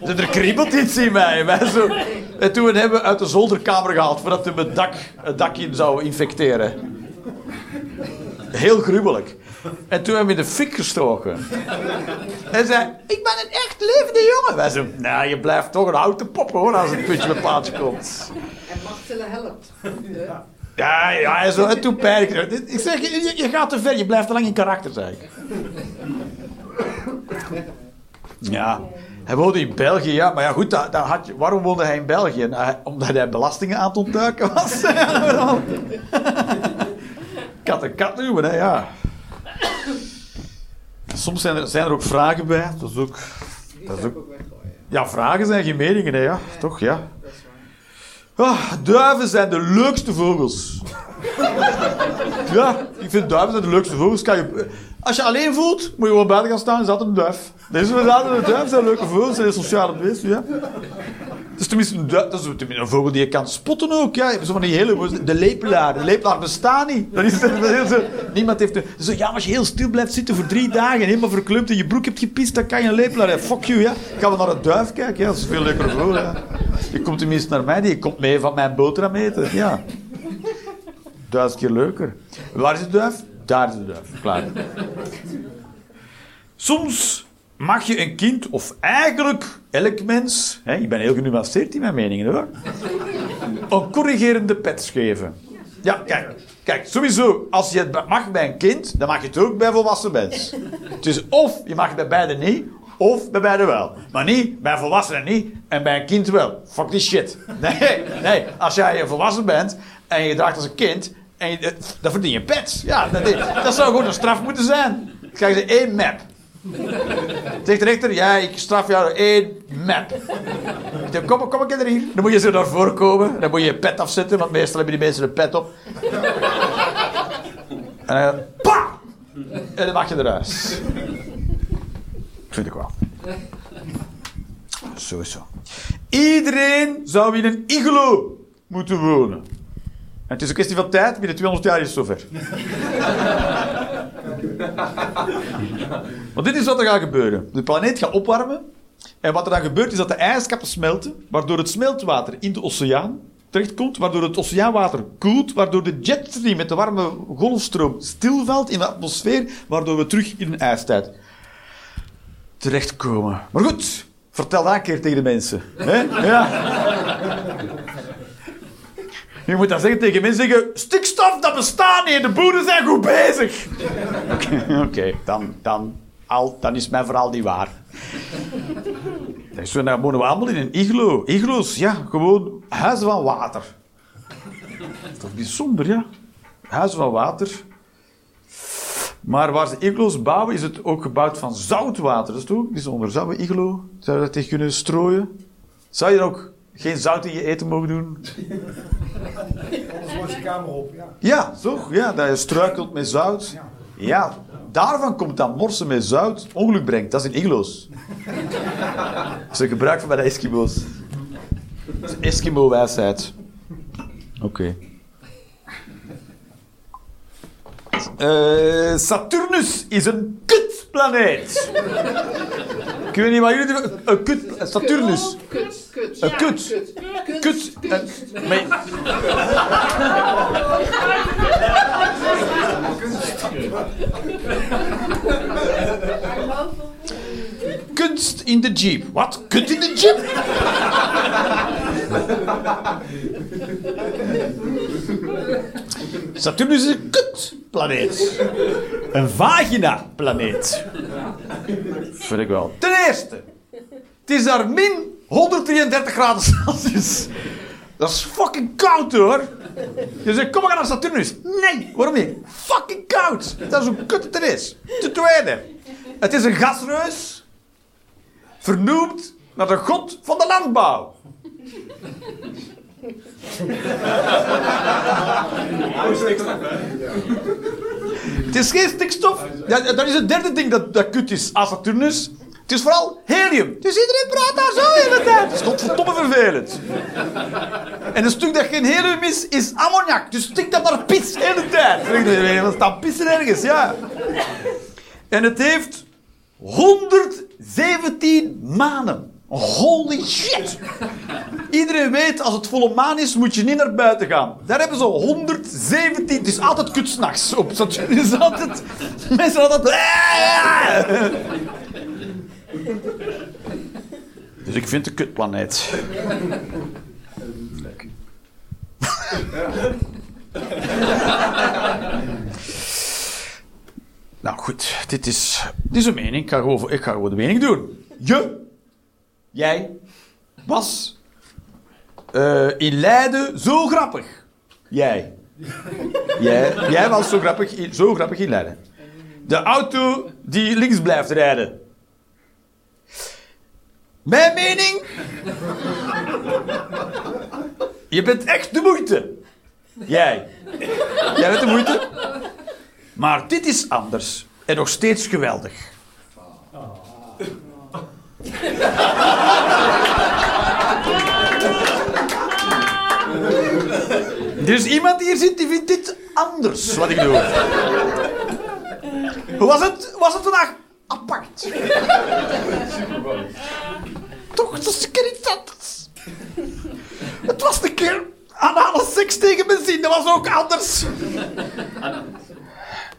Er kriebelt iets in mij. wij zo. En toen hebben we uit de zolderkamer gehaald voordat hij het dak, het dak in zou infecteren. Heel gruwelijk. En toen hebben we in de fik gestoken. En zei, ik ben een echt levende jongen. Wij zo, nou, je blijft toch een houten pop hoor als het puntje bij plaats komt. En Machtelen helpt. Ja, ja, zo, en toen pijnlijk. Ik zeg, je, je gaat te ver, je blijft te lang in karakter, zeg ik. Ja, hij woonde in België, ja. Maar ja, goed, dat, dat had je, waarom woonde hij in België? Nou, omdat hij belastingen aan het ontduiken was. kat en kat noemen, hè, ja. Soms zijn er, zijn er ook vragen bij. Dat is ook... Dat is ook ja, vragen zijn geen meningen, hè, ja. Toch, ja. Ah, duiven zijn de leukste vogels. ja, ik vind duiven zijn de leukste vogels. Kan je, als je alleen voelt, moet je gewoon buiten gaan staan, is dat een duif. Dat is inderdaad een duif, zijn leuke vogels, zijn sociale beesten, ja. Dat is tenminste dat is een vogel die je kan spotten ook. Ja. Zo die hele, de lepelaar. De lepelaar bestaat niet. Dat is, zo, niemand heeft... Zo, ja, als je heel stil blijft zitten voor drie dagen en helemaal verklumpt in je broek hebt gepist, dan kan je een lepelaar hebben. Fuck you, ja. Gaan we naar een duif kijken? Ja, dat is veel leuker vogel, ja. Je komt tenminste naar mij, die komt mee van mijn boterham eten. Ja. Duizend keer leuker. Waar is de duif? Daar is de duif. Klaar. Soms mag je een kind, of eigenlijk elk mens, hè, ik ben heel genuanceerd in mijn meningen hoor, een corrigerende pet geven. Ja, kijk, kijk, sowieso, als je het mag bij een kind, dan mag je het ook bij volwassen mensen. Dus of je mag het bij beide niet, of bij beide wel. Maar niet bij volwassenen niet en bij een kind wel. Fuck die shit. Nee, nee, als jij een volwassen bent en je gedraagt als een kind, en je, dan verdien je pet. Ja, dat, dat zou gewoon een straf moeten zijn. Dan krijg je één map. Zegt de rechter, ja, ik straf jou één map. Ik zeg, kom, kom keer hier. Dan moet je zo naar voren komen. Dan moet je je pet afzetten, want meestal hebben die mensen een pet op. En dan, pa! En dan mag je eruit. Vind ik wel. Sowieso. Iedereen zou in een iglo moeten wonen. En het is een kwestie van tijd, binnen 200 jaar is het zover. Want dit is wat er gaat gebeuren. De planeet gaat opwarmen. En wat er dan gebeurt is dat de ijskappen smelten, waardoor het smeltwater in de oceaan terechtkomt, waardoor het oceaanwater koelt, waardoor de jetstream met de warme golfstroom stilvalt in de atmosfeer, waardoor we terug in een ijstijd terechtkomen. Maar goed, vertel dat een keer tegen de mensen. Hè? Ja. Je moet dan zeggen tegen mensen, zeggen, stikstof, dat bestaat niet, de boeren zijn goed bezig. Oké, dan, dan, al, dan is mijn verhaal niet waar. Dan wonen we allemaal in een iglo. Iglo's, ja, gewoon huizen van water. Dat is bijzonder, ja? Huizen van water. Maar waar ze iglo's bouwen, is het ook gebouwd van zoutwater. Dat is toch ook bijzonder. Zou we iglo, zou je dat tegen kunnen strooien? Zou je er ook geen zout in je eten mogen doen? Anders wordt je kamer op, ja. Ja, toch? Ja, dat je struikelt met zout. Ja. Daarvan komt dat morsen met zout ongeluk brengt. Dat is in iglo's. Dat is gebruik van bij de Eskimo's. Dat is Eskimo-wijsheid. Oké. Eh, Saturnus is een kutplaneet. Ik weet niet wat jullie doen. Een kut... Saturnus. Kut, kut. Een kut. Kut. Kut. maar- Kunst in de jeep. Wat? Kut in de jeep? Saturnus is een kutplaneet. Een vagina-planeet. Vind ik wel. Ten eerste, het is daar min 133 graden Celsius. Dat is fucking koud hoor. Je zegt, kom maar naar Saturnus. Nee, waarom niet? Fucking koud. Dat is hoe kut het er is. Ten tweede, het is een gasreus. Vernoemd naar de god van de landbouw. Het is geen stikstof. Ja, dat is het derde ding dat, dat kut is aan Saturnus. Het is vooral helium. Dus iedereen praat daar zo de hele tijd. Dat is godverdomme vervelend. En een stuk dat geen helium is, is ammoniak. Dus stinkt dat naar pis de hele tijd. Er staan pissen ergens, ja. En het heeft 117 manen. Holy shit! Iedereen weet, als het volle maan is, moet je niet naar buiten gaan. Daar hebben ze 117... Het is altijd kut s'nachts op. Het is altijd... Mensen altijd... Dus ik vind een kutplaneet. Nou goed, dit is, een mening. Ik ga, gewoon, ik de mening doen. Je, jij, was eh, in Leiden zo grappig. Jij. Jij, was zo grappig, zo grappig in Leiden. De auto die links blijft rijden. Mijn mening? Je bent echt de moeite. Jij. Jij bent de moeite. Maar dit is anders. En nog steeds geweldig. Is iemand die hier zit die vindt dit anders, wat ik doe. Was het? Was het vandaag apart? Toch, dat is iets anders. Het was een keer anale seks tegen benzine, dat was ook anders.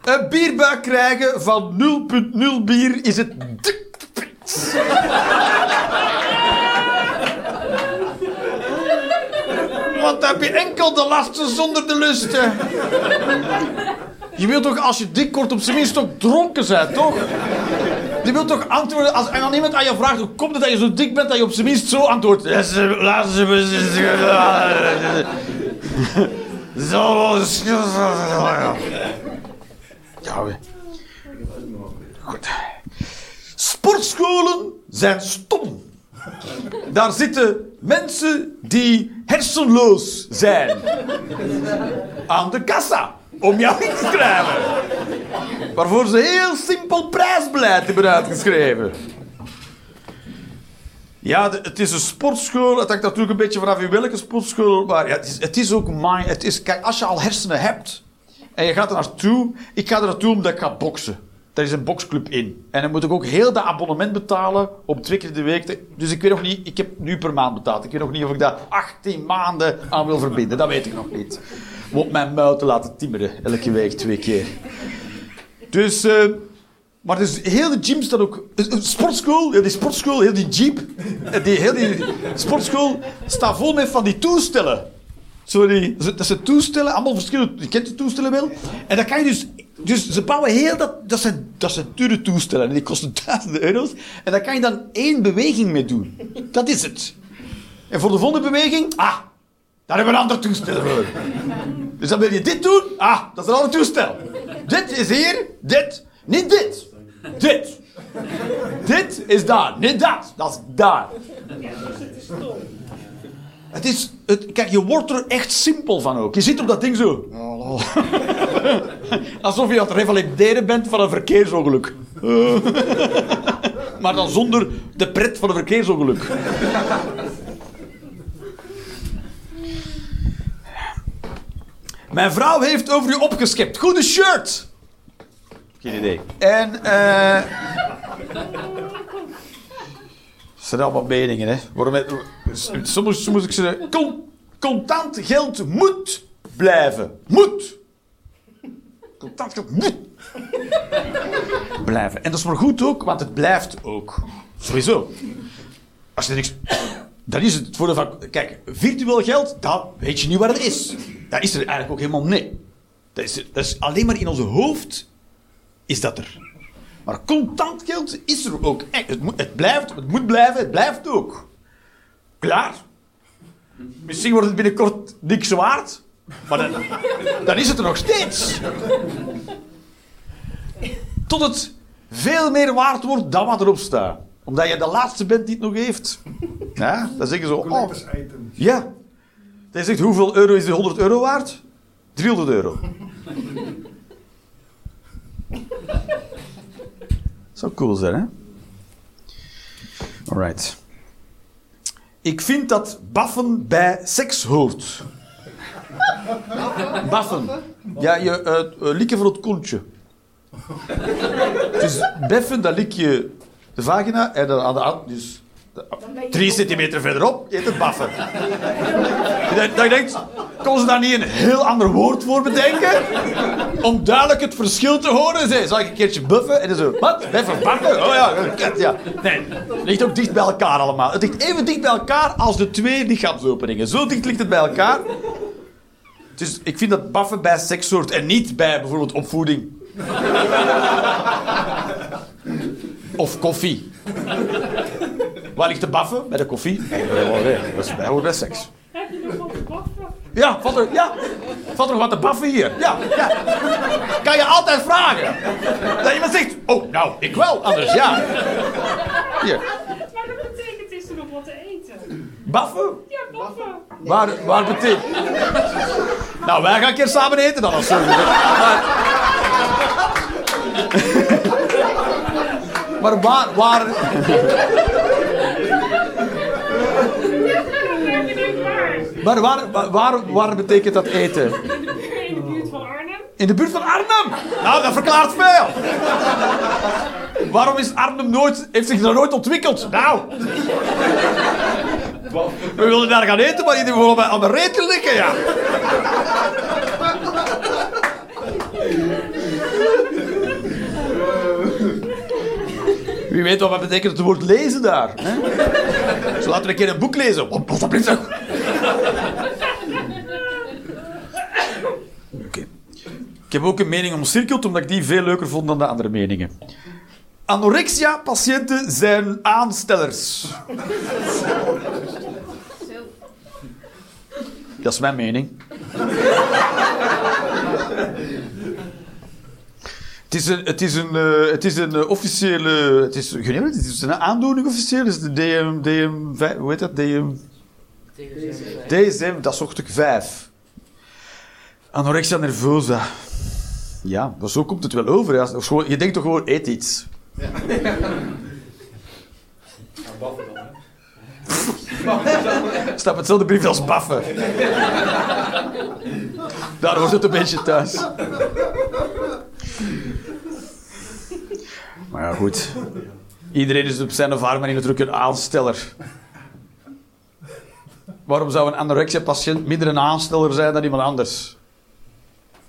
Een bierbuik krijgen van 0,0 bier is het dikpits. Want heb je enkel de lasten zonder de lusten. Je wilt toch, als je dik wordt, op zijn minst ook dronken zijn, toch? Je wilt toch antwoorden, als en dan iemand aan je vraagt hoe komt het dat je zo dik bent, dat je op zijn minst zo antwoordt. Zo. Ja, Goed. Sportscholen zijn stom. Daar zitten mensen die hersenloos zijn. Aan de kassa. Om jou in te schrijven. Waarvoor ze heel simpel prijsbeleid hebben uitgeschreven. Ja, het is een sportschool. Het hangt natuurlijk een beetje vanaf in welke sportschool. Maar ja, het, is, ook mind. Het is, kijk, als je al hersenen hebt en je gaat er naartoe. Ik ga er naartoe omdat ik ga boksen. Daar is een boksclub in. En dan moet ik ook heel dat abonnement betalen om twee keer de week. te- dus ik weet nog niet. Ik heb nu per maand betaald. Ik weet nog niet of ik daar 18 maanden aan wil verbinden. Dat weet ik nog niet. Om op mijn muil te laten timmeren. Elke week twee keer. Dus. eh, maar dus heel de gym staat ook... Een een sportschool, heel die sportschool, heel die jeep... eh, Die, heel die sportschool staat vol met van die toestellen. Die, dat zijn toestellen, allemaal verschillende... Je kent de toestellen wel. En dan kan je dus... Dus ze bouwen heel dat... Dat zijn, dat zijn dure toestellen. En die kosten duizenden euro's. En daar kan je dan één beweging mee doen. Dat is het. En voor de volgende beweging... Ah, daar hebben we een ander toestel voor. Dus dan wil je dit doen. Ah, dat is een ander toestel. Dit is hier. Dit. Niet dit. Dit. Dit is daar. Niet dat. Dat is daar. Het is... Het, kijk, je wordt er echt simpel van ook. Je zit op dat ding zo. Alsof je aan het revalideren bent van een verkeersongeluk. maar dan zonder de pret van een verkeersongeluk. Mijn vrouw heeft over u opgeschept. Goede shirt. Geen idee. En, eh... Het zijn allemaal meningen, hè. Waarom, soms, soms moet ik zeggen... Con, contant geld moet blijven. Moet. Contant geld moet blijven. En dat is maar goed ook, want het blijft ook. Sowieso. Als je niks... Dan is het het voordeel van... Kijk, virtueel geld, dat weet je niet waar het is. Dat is er eigenlijk ook helemaal nee. Dat is, dat is alleen maar in onze hoofd is dat er. Maar contant geld is er ook. echt. Het, het blijft, het moet blijven, het blijft ook. Klaar. Misschien wordt het binnenkort niks waard. Maar dan, dan is het er nog steeds. Tot het veel meer waard wordt dan wat erop staat. Omdat je de laatste bent die het nog heeft. Ja, dan zeggen ze... Oh, ja. Hij zegt, hoeveel euro is die 100 euro waard? 300 euro. Zou cool zijn, hè? Alright. Ik vind dat baffen bij seks hoort. Baffen. Ja, je eh, eh, likken voor het kontje. Dus beffen, dan lik je de vagina en dan aan de hand, dus drie centimeter verderop, heet het baffen. Dat dat je denkt, kon ze daar niet een heel ander woord voor bedenken? Om duidelijk het verschil te horen. Zei, zal ik een keertje buffen? En dan zo, wat? Beffen, baffen? Oh ja, kut, ja. Nee, het ligt ook dicht bij elkaar allemaal. Het ligt even dicht bij elkaar als de twee lichaamsopeningen. Zo dicht ligt het bij elkaar. Dus ik vind dat baffen bij seks hoort en niet bij bijvoorbeeld opvoeding. of koffie. Waar ligt de baffen? Bij de koffie? Nee, dat is bij, hoort bij seks. Heb je nog wat te baffen? Ja, valt er, ja. Valt er nog wat te baffen hier? Ja, ja. Kan je altijd vragen. Dat iemand zegt, oh, nou, ik wel, anders ja. Hier. Maar dat betekent is er nog wat te eten. Baffen? Ja, baffen. Waar, waar betekent... Nou, wij gaan een keer samen eten dan, als zo. Maar, maar waar, waar... Maar waar, waar, waar, waar betekent dat eten? In de buurt van Arnhem. In de buurt van Arnhem? Nou, dat verklaart veel. Waarom is Arnhem nooit, heeft zich nog nooit ontwikkeld? Nou. We willen daar gaan eten, maar die willen bij aan de reet liggen, ja. Wie weet wat betekent het woord lezen daar. Hè? Zo laten we een keer een boek lezen. Oké. Ik heb ook een mening omcirkeld, omdat ik die veel leuker vond dan de andere meningen. Anorexia-patiënten zijn aanstellers. Dat is mijn mening. Het is een, het is een, eh, het is een eh, officiële... Het is, ik het is een aandoening officieel. Het is de DM... DM hoe heet dat? DM... DSM, dat is toch stuk 5. Anorexia nervosa. Ja, maar zo komt het wel over. je denkt toch gewoon, eet iets. Stap hetzelfde brief als baffen. Daar wordt het een beetje thuis. Maar ja, goed. Iedereen is op zijn of haar manier natuurlijk een aansteller. Waarom zou een anorexia-patiënt minder een aansteller zijn dan iemand anders?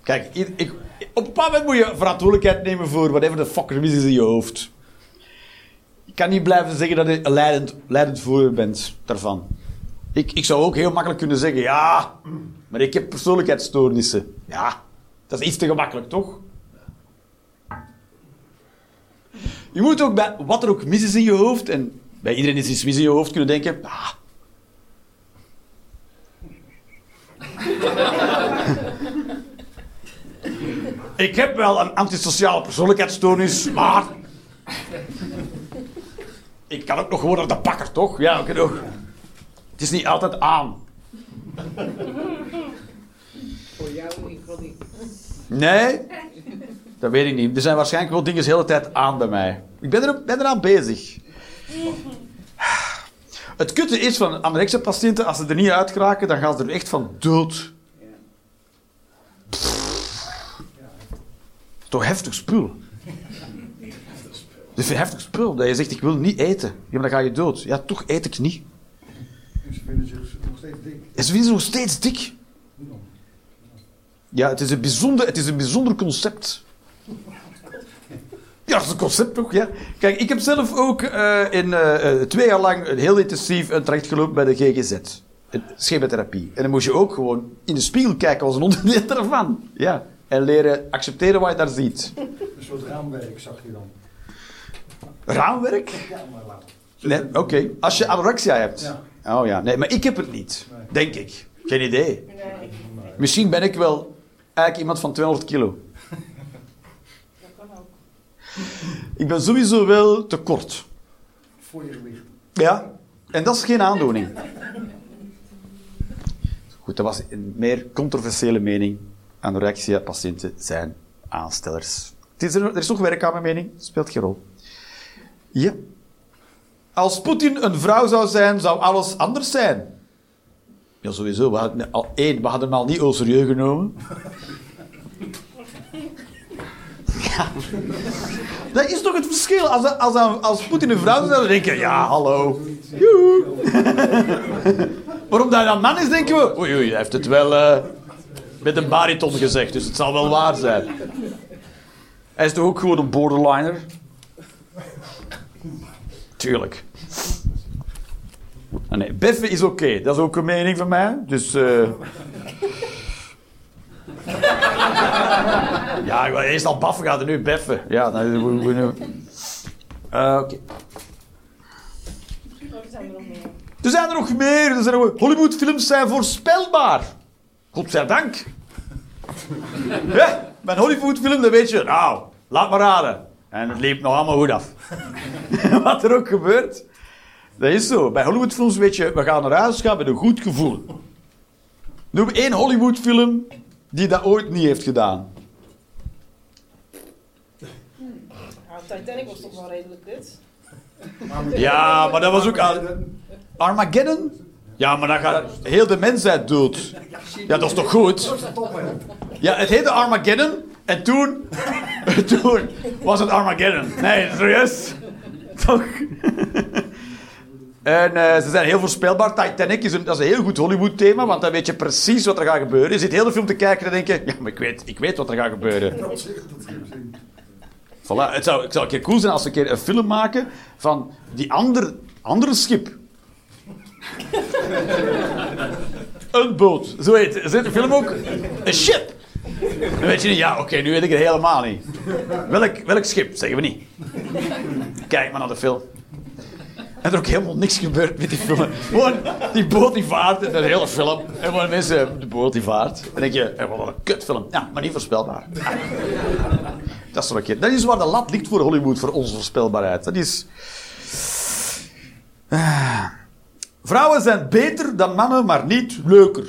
Kijk, ik, op een bepaald moment moet je verantwoordelijkheid nemen voor whatever the fuck er mis is in je hoofd. Je kan niet blijven zeggen dat je leidend, leidend voorbeeld bent daarvan. Ik, ik zou ook heel makkelijk kunnen zeggen, ja, maar ik heb persoonlijkheidsstoornissen. Ja, dat is iets te gemakkelijk, toch? Je moet ook bij wat er ook mis is in je hoofd, en bij iedereen is iets mis in je hoofd, kunnen denken, ah. Ik heb wel een antisociale persoonlijkheidsstoornis, maar... Ik kan ook nog gewoon naar de bakker, toch? Ja, ook. Het is niet altijd aan. Voor jou ieder geval niet. Nee? Dat weet ik niet. Er zijn waarschijnlijk wel dingen de hele tijd aan bij mij. Ik ben, er, ben eraan bezig. Het kutte is van anorexia-patiënten, als ze er niet uit geraken, dan gaan ze er echt van dood. Toch heftig spul. Dat is een heftig spul. Dat je zegt, ik wil niet eten. Ja, maar dan ga je dood. Ja, toch eet ik niet. En ze vinden zich nog steeds dik. En ze vinden ze nog steeds dik. Ja, het is een bijzonder, het is een bijzonder concept. Ja, dat is een concept toch? Ja. Kijk, ik heb zelf ook eh, in, eh, eh, twee jaar lang een heel intensief een traject gelopen bij de GGZ. Een Schematherapie. En dan moest je ook gewoon in de spiegel kijken als een onderdeel ervan. Ja. En leren accepteren wat je daar ziet. Een soort raamwerk zag je dan. Raamwerk? Ja, maar laat. Nee, oké. Als je anorexia hebt. Ja. Oh ja, nee, maar ik heb het niet. Nee. Denk ik. Geen idee. Nee, Misschien ben ik wel eigenlijk iemand van 200 kilo. dat kan ook. Ik ben sowieso wel te kort. Voor je gewicht. Ja. En dat is geen aandoening. Goed, dat was een meer controversiële mening. Anorexia-patiënten zijn aanstellers. Is er, is nog werk aan mijn mening, speelt geen rol. Ja. Als Poetin een vrouw zou zijn, zou alles anders zijn. Ja, sowieso. We hadden, al, we hadden hem al niet au serieus genomen. Ja. Dat is toch het verschil. Als, als, als Poetin een vrouw zou zijn, dan denk je, ja, hallo. Joe. Waarom dat hij een man is, denken we, oei, oei, hij heeft het wel eh, met een bariton gezegd, dus het zal wel waar zijn. Hij is toch ook gewoon een borderliner? Tuurlijk. Ah, nee, beffen is oké, dat is ook een mening van mij. Dus, eh, Ja, ik wil eerst al baffen gaat en nu beffen. Ja, nou, we, we, we- Eh, Oké. Oh, er zijn er nog meer. Er zijn er nog meer. Er. Hollywoodfilms zijn voorspelbaar. Godzijdank. Ja, bij een Hollywoodfilm dan weet je, nou, laat maar raden. En het liep nog allemaal goed af. Wat er ook gebeurt, dat is zo. Bij Hollywoodfilms weet je, we gaan naar huis gaan met een goed gevoel. Noem één Hollywoodfilm die dat ooit niet heeft gedaan. Titanic was toch wel redelijk dit. Ja, maar dat was ook. Armageddon? Ja, maar dan gaat heel de mensheid dood. Ja, dat is toch goed? Ja, het heette Armageddon en toen... toen was het Armageddon. Nee, serieus? Toch? En eh, ze zijn heel voorspelbaar. Titanic is een, dat is een heel goed Hollywood-thema, want dan weet je precies wat er gaat gebeuren. Je zit heel de film te kijken en denk je... Ja, maar ik weet, ik weet wat er gaat gebeuren. Voilà. Het, zou, het zou een keer cool zijn als we een keer een film maken van die ander, andere schip. Een boot. Zo heet het. Zit de film ook? Een ship. Dan weet je niet, ja, oké, nu weet ik het helemaal niet. Welk, welk schip, zeggen we niet. Kijk maar naar de film. En er ook helemaal niks gebeurd met die film. Gewoon, die boot die vaart en de hele film. En gewoon mensen, de boot die vaart. En denk je, eh, wat een kutfilm. Ja, maar niet voorspelbaar. Dat is, een dat is waar de lat ligt voor Hollywood, voor onze voorspelbaarheid. Dat is... Ah. Vrouwen zijn beter dan mannen, maar niet leuker.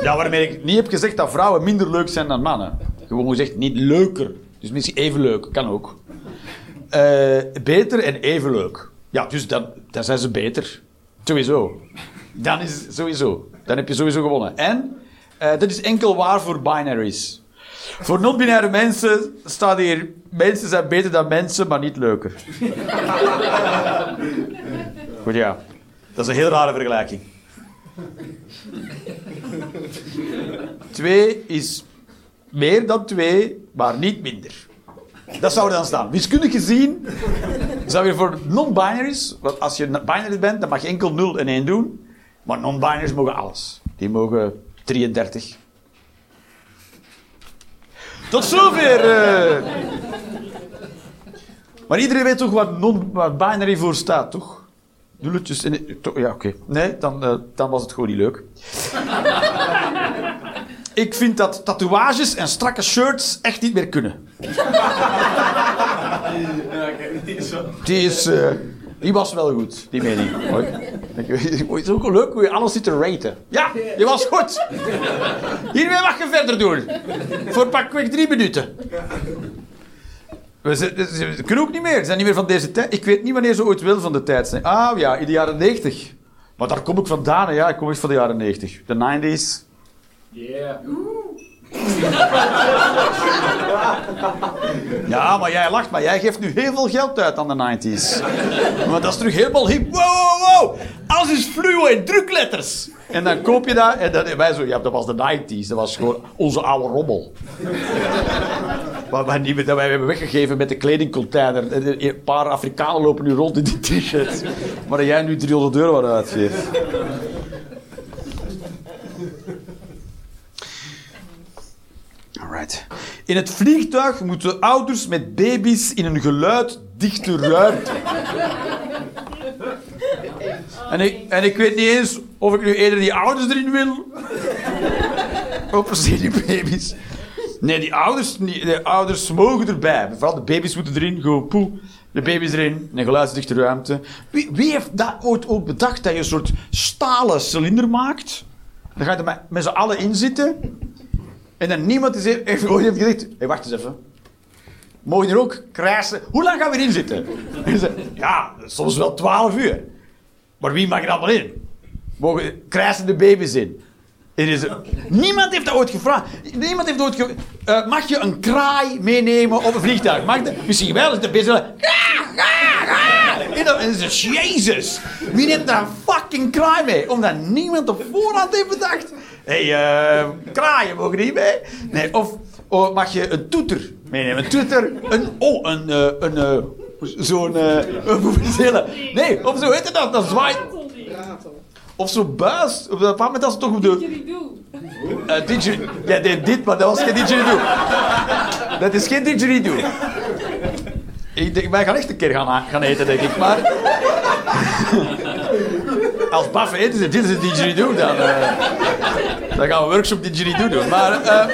Ja, waarmee ik niet heb gezegd dat vrouwen minder leuk zijn dan mannen. Gewoon gezegd niet leuker. Dus misschien even leuk, kan ook. Eh, beter en even leuk. Ja, dus dan, dan zijn ze beter. Sowieso. Dan is sowieso. Dan heb je sowieso gewonnen. En eh, dat is enkel waar voor binaries. Voor non-binaire mensen staat hier... Mensen zijn beter dan mensen, maar niet leuker. Goed, ja. Dat is een heel rare vergelijking. Twee is meer dan twee, maar niet minder. Dat zou er dan staan. Wiskundig gezien zou je voor non-binaries, want als je binary bent, dan mag je enkel 0 en 1 doen. Maar non-binaries mogen alles. Die mogen 33. Tot zover. eh. Maar iedereen weet toch wat non-binary voor staat, toch? Nulletjes en... to- Ja, oké. Nee, dan, eh, dan was het gewoon niet leuk. Ik vind dat tatoeages en strakke shirts echt niet meer kunnen. Die is... eh, die was wel goed, die mening. Hoi. Het is ook wel leuk hoe je alles zit te raten. Ja, die was goed. Hiermee mag je verder doen. Voor pakweg drie minuten. We zijn- Ze kunnen ook niet meer. Ze zijn niet meer van deze tijd. Ik weet niet wanneer ze ooit wel van de tijd zijn. Ah ja, in de jaren 90. Maar daar kom ik vandaan. hè. Ja, ik kom echt van de jaren 90. De 90s. Yeah. Ja, maar jij lacht, maar jij geeft nu heel veel geld uit aan de 90s. Maar dat is terug helemaal hip. Wow, wow, wow. Alles is fluo in drukletters. En dan koop je dat en wij zo, ja, dat was de 90s. Dat was gewoon onze oude rommel. Wat wij, hebben weggegeven met de kledingcontainer. En Een paar Afrikanen lopen nu rond in die t-shirts. Maar jij nu 300 euro aan uitgeeft. In het vliegtuig moeten ouders met baby's in een geluiddichte ruimte. En ik, en ik weet niet eens of ik nu eerder die ouders erin wil. Of se die baby's. Nee, die ouders, de ouders mogen erbij. Vooral de baby's moeten erin. Gewoon poe. De baby's erin. In een geluidsdichte ruimte. Wie, wie heeft dat ooit ook bedacht? Dat je een soort stalen cilinder maakt. Dan ga je er met, met z'n allen in zitten. En dan niemand is heeft ooit heeft gezegd... Hé, wacht eens even. Mogen hier ook krijsen? Hoe lang gaan we erin zitten? Ja, soms wel twaalf uur. Maar wie mag er allemaal in? Mogen krijsen de baby's in? Is er- niemand heeft dat ooit gevraagd. Niemand heeft ooit ge... Eh, mag je een kraai meenemen op een vliegtuig? Mag dat? Misschien wel, is de baby zo... "Ga, ga, ga." En dan zegt, Jezus, wie neemt daar fucking kraai mee? Omdat niemand op voorhand heeft bedacht. Hé, hey, eh, kraaien mogen niet mee. Nee, of, of mag je een toeter meenemen? Een toeter, een... Oh, een... eh, een eh, Zo'n... Nee, of zo heet het dat. Dat zwaait... Of zo'n buis. Op dat moment dat ze toch de... Didgeridoo. Eh didger... Ja, dit, maar dat was geen didgeridoo. Dat is geen didgeridoo. Ik denk, wij gaan echt een keer gaan, gaan eten, denk ik. Maar... Als Baf eten ze, dit is een didgeridoo, dan... eh, dan gaan we een workshop didgeridoo doen. Maar... eh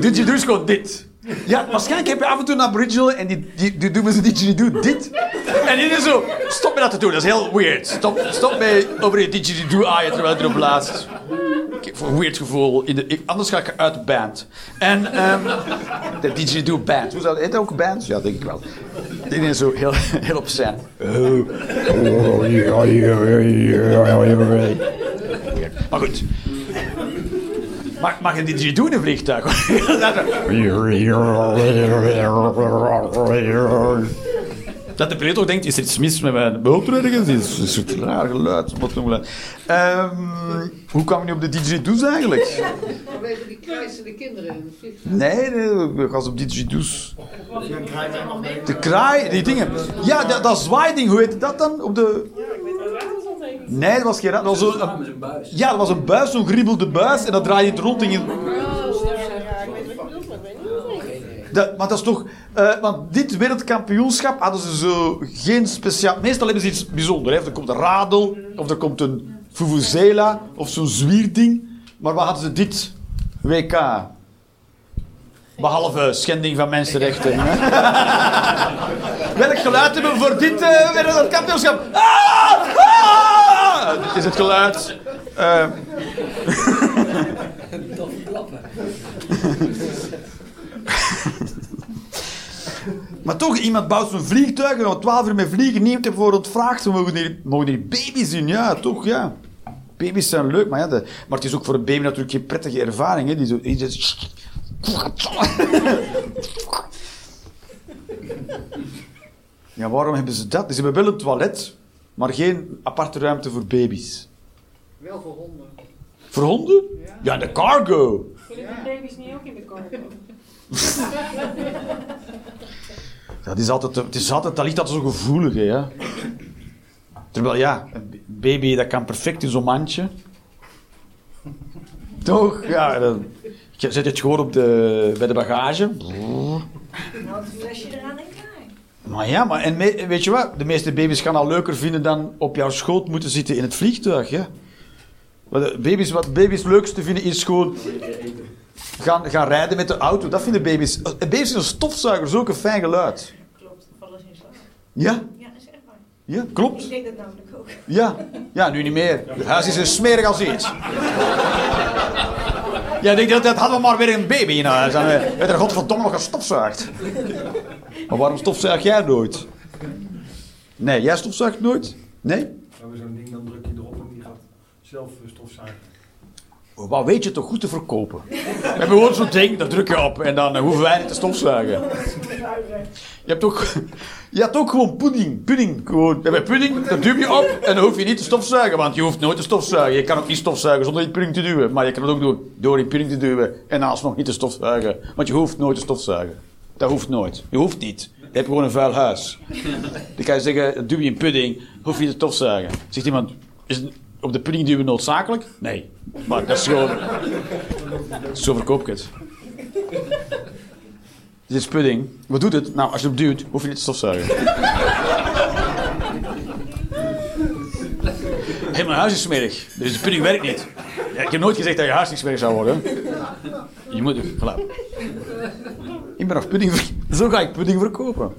didgeridoo is gewoon dit. Ja, waarschijnlijk heb je af en toe een aboriginal en die, die, die doen zijn didgeridoo dit. En die is zo, stop met dat te doen, dat is heel weird. Stop, stop met over je didgeridoo aaien terwijl je erop blaast. Ik heb een weird gevoel. In de, ik- anders ga ik uit de band. En ehm de didgeridoo band. Hoe zou dat ook band? Ja, denk ik wel. Die is zo heel, heel op zijn. Maar goed. Mag, mag een didgeridoo in een vliegtuig? Dat de piloot ook denkt, is er iets mis met mijn ergens? Is is het een raar geluid? Wat geluid? Ehm, hoe kwam je nu op de didgeridoos eigenlijk? Vanwege die krijzende kinderen in het vliegtuig. Nee, nee, we gaan op didgeridoos. De kraai, die dingen. Ja, dat, dat zwaaiding, hoe heet dat dan? Op de... Nee, dat was geen raad. Dat was zo, een, ja, dat was een buis, zo'n griebelde buis. En dat draaide het rond. Je- Dat, maar dat is toch... eh, want dit wereldkampioenschap hadden ze zo geen speciaal... Meestal hebben ze iets bijzonders. Hè. Er komt een radel, of er komt een vuvuzela, of zo'n zwierding. Maar wat hadden ze dit WK? Behalve schending van mensenrechten. Welk geluid hebben we voor dit eh wereldkampioenschap? Ah! Ah! Is het geluid. Eh, Maar toch, iemand bouwt zo'n vliegtuig en al twaalf uur met vliegen. Niemand heeft voor ontvraagd. We mogen hier, mogen hier baby's in. Ja, toch, ja. Baby's zijn leuk, maar, ja, de, maar het is ook voor een baby natuurlijk geen prettige ervaring. Hè. Die zo, die zo- Ja, waarom hebben ze dat? Ze hebben wel een toilet, maar geen aparte ruimte voor baby's. Wel voor honden. Voor honden? Ja, de cargo. Zullen die baby's niet ook in de cargo? Het is altijd, het is altijd, dat ligt altijd zo gevoelig, hè. Terwijl, ja, een baby dat kan perfect in zo'n mandje. Toch? Ja, dan je zet het gewoon op de, bij de bagage. Nou, het flesje eraan en. Maar ja, maar en weet je wat? De meeste baby's gaan al leuker vinden dan op jouw schoot moeten zitten in het vliegtuig, hè. Wat de baby's, wat baby's leukste vinden is gewoon gaan, gaan rijden met de auto. Dat vinden baby's. Eh, Baby's in een stofzuiger, is ook een fijn geluid. Klopt, vallen ze in slaap. Ja, Ja, dat is echt waar. ja, klopt. Ik denk dat namelijk ook. Ja, ja, nu niet meer. Het huis is zo smerig als iets. Ja, ik denk dat, dat hadden we maar weer een baby in huis. En we werd er godverdomme nog gestofzuigd. Maar waarom stofzuig jij nooit? Nee, jij stofzuigt nooit? Nee? We hebben zo'n ding, dan druk je erop en die gaat zelf eh, stofzuigen. Wat weet je toch goed te verkopen? We hebben gewoon zo'n ding, dat druk je op en dan eh, hoeven wij niet te stofzuigen. Je hebt ook, je hebt ook gewoon pudding. Pudding. Gewoon. Hebben pudding, dat duw je op en dan hoef je niet te stofzuigen, want je hoeft nooit te stofzuigen. Je kan ook niet stofzuigen zonder in pudding te duwen. Maar je kan het ook doen door in pudding te duwen en alsnog niet te stofzuigen. Want je hoeft nooit te stofzuigen. Dat hoeft nooit. Je hoeft niet. Je hebt gewoon een vuil huis. Dan kan je zeggen, duw je in pudding, hoef je niet te stofzuigen. Zegt iemand, is op de pudding duwen noodzakelijk? Nee. Maar dat is gewoon... Zo verkoop ik het. Dit is pudding. Wat doet het? Nou, als je op duwt, hoef je niet te stofzuigen. Hé, mijn huis is smerig. Dus de pudding werkt niet. Ja, ik heb nooit gezegd dat je huis niet smerig zou worden. Je moet... Voilà. Ik ben nog pudding... Zo ga ik pudding verkopen.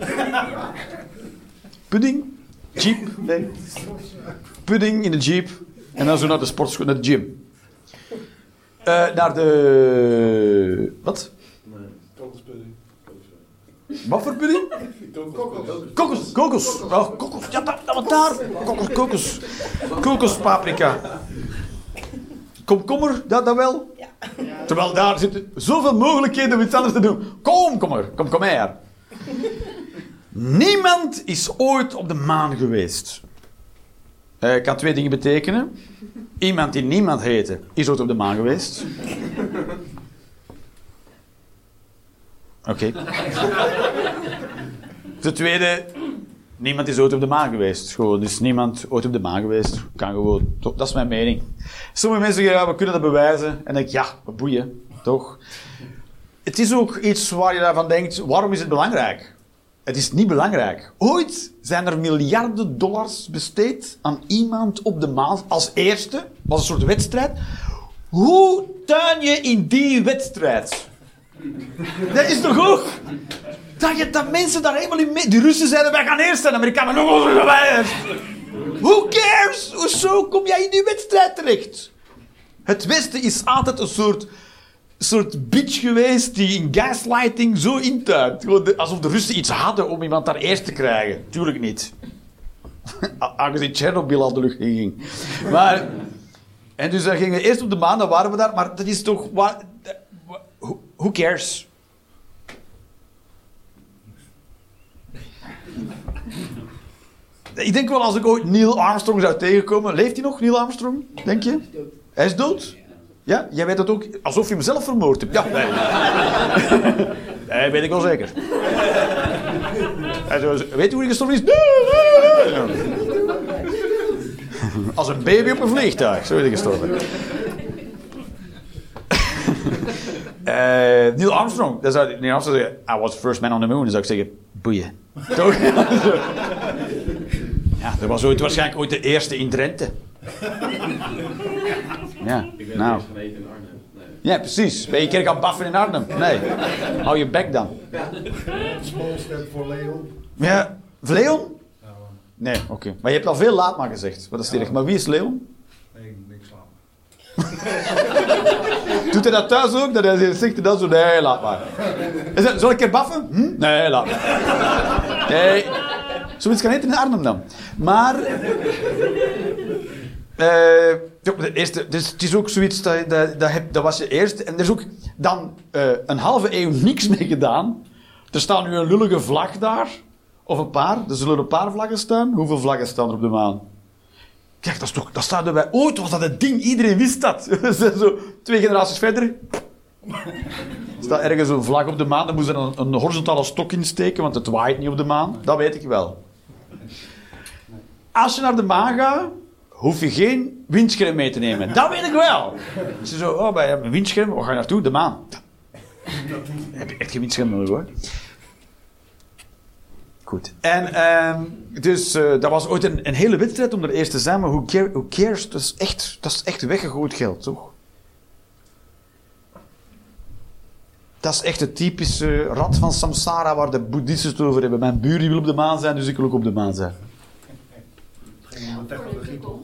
Pudding? Jeep? Nee. Pudding in de jeep. En dan zo naar de sportschool, naar de gym. Eh, naar de... Wat? Kokospudding. Wat voor pudding? Kokos, kokos. Oh, kokos. Ja, dat, dat daar. Kokos, kokos. Kokospaprika. Komkommer, dat, dat wel? Terwijl daar zitten zoveel mogelijkheden om iets anders te doen. Komkommer, kom, kom her. Niemand is ooit op de maan geweest. Eh, kan twee dingen betekenen. Iemand die niemand heette, is ooit op de maan geweest. Oké. Ten tweede, Niemand is ooit op de maan geweest. Gewoon, dus niemand ooit op de maan geweest. Kan gewoon. Dat is mijn mening. Sommige mensen zeggen, ja, we kunnen dat bewijzen. En denk ik, ja, boeien. Toch? Het is ook iets waar je daarvan denkt, waarom is het belangrijk? Het is niet belangrijk. Ooit zijn er miljarden dollars besteed aan iemand op de maan als eerste. was een soort wedstrijd. Hoe tuin je in die wedstrijd? Dat is toch ook? Dat, je, dat mensen daar helemaal in mee... Die Russen zeiden, wij gaan eerst en de Amerikanen... Who cares? Hoezo kom jij in die wedstrijd terecht? Het Westen is altijd een soort, soort bitch geweest die in gaslighting zo de- alsof de Russen iets hadden om iemand daar eerst te krijgen. Tuurlijk niet. Aangezien Tsjernobyl al de lucht in ging. Maar... En dus dan gingen we eerst op de maan, dan waren we daar. Maar dat is toch... Waar, who cares? Ik denk wel als ik ooit Neil Armstrong zou tegenkomen. Leeft hij nog, Neil Armstrong? Denk je? Hij is dood? Ja? Jij weet dat ook alsof je hem zelf vermoord hebt. Ja, nee. nee, weet ik wel zeker. Hij zo, weet je hoe hij gestorven is? Ja. Als een baby op een vliegtuig. Zo is hij gestorven. Eh, Neil Armstrong. Dan zou Neil Armstrong zeggen, I was the first man on the moon. Dan zou ik zeggen, boeien. Toch? ja, dat was ooit, waarschijnlijk ooit de eerste in Drenthe. Ja, Nou. gaan eten in Arnhem. Nee. Ja, precies. Ben je een keer gaan baffen in Arnhem? Nee. Hou je bek dan. Small step voor Leon. Ja, Leon? Ja, man. Nee, oké. Maar je hebt al veel laat maar gezegd. Wat is die Maar wie is Leon? nee, niks slapen. Doet hij dat thuis ook? Dat hij zegt dat zo? Nee, laat maar. Is dat, zal ik er baffen? Hm? Nee, laat maar. Nee. Zoiets kan niet in Arnhem dan. Maar... eh, eerste, dus het is ook zoiets, dat, dat, dat, dat was je eerste. En er is ook dan eh, een halve eeuw niks mee gedaan. Er staat nu een lullige vlag daar. Of een paar. Er zullen een paar vlaggen staan. Hoeveel vlaggen staan er op de maan? Kijk, dat, is toch, dat staat erbij. Ooit was dat het ding, iedereen wist dat. Zo, twee generaties verder. Er staat ergens een vlag op de maan, dan moesten een, een horizontale stok insteken, want het waait niet op de maan. Dat weet ik wel. Als je naar de maan gaat, hoef je geen windscherm mee te nemen. Dat weet ik wel. Ze zo, oh, hebben een windscherm, waar ga je naartoe? De maan. Heb je echt geen windscherm nodig hoor. Goed. En ehm, dus eh, dat was ooit een, een hele wedstrijd om er eerst te zijn, maar who, care- cares? Dat is, echt, dat is echt weggegooid geld, toch? Dat is echt het typische rad van samsara waar de boeddhisten het over hebben. Mijn buur die wil op de maan zijn, dus ik wil ook op de maan zijn. Toch?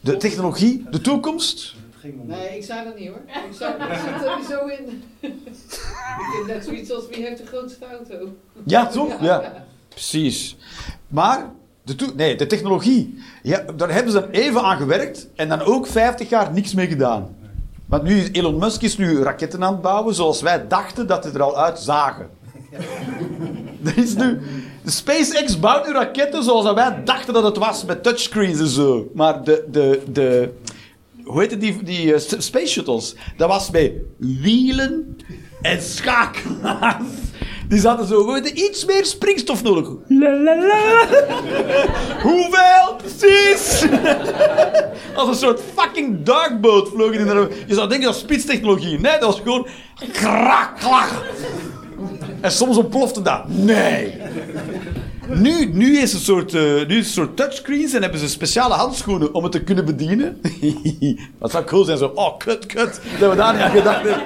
De technologie, de toekomst. Nee, ik zei dat niet hoor. Ik, zit er zo in. ik vind net zoiets als wie heeft de grootste auto. Ja, toch? Ja. Precies. Maar, de, toe- nee, de technologie, ja, daar hebben ze even aan gewerkt en dan ook 50 jaar niks mee gedaan. Want nu, is Elon Musk is nu raketten aan het bouwen zoals wij dachten dat ze er al uit zagen. Er is nu, SpaceX bouwt nu raketten zoals wij dachten dat het was met touchscreens en zo. Maar de, de, de hoe heette die, die eh, space shuttles? Dat was met wielen en schakelaars. Die zaten zo, we iets meer springstof nodig. La, la, la. Hoeveel? Precies! Als een soort fucking darkboat vlogen die naar Je zou denken dat is spitstechnologie. Nee, dat was gewoon krak, klak. En soms ontplofte dat. Nee. Nu, nu is het een soort, eh, nu is het een soort touchscreens en hebben ze speciale handschoenen om het te kunnen bedienen. Wat zou cool zijn, zo, oh, kut, kut, dat we daar niet aan gedacht hebben.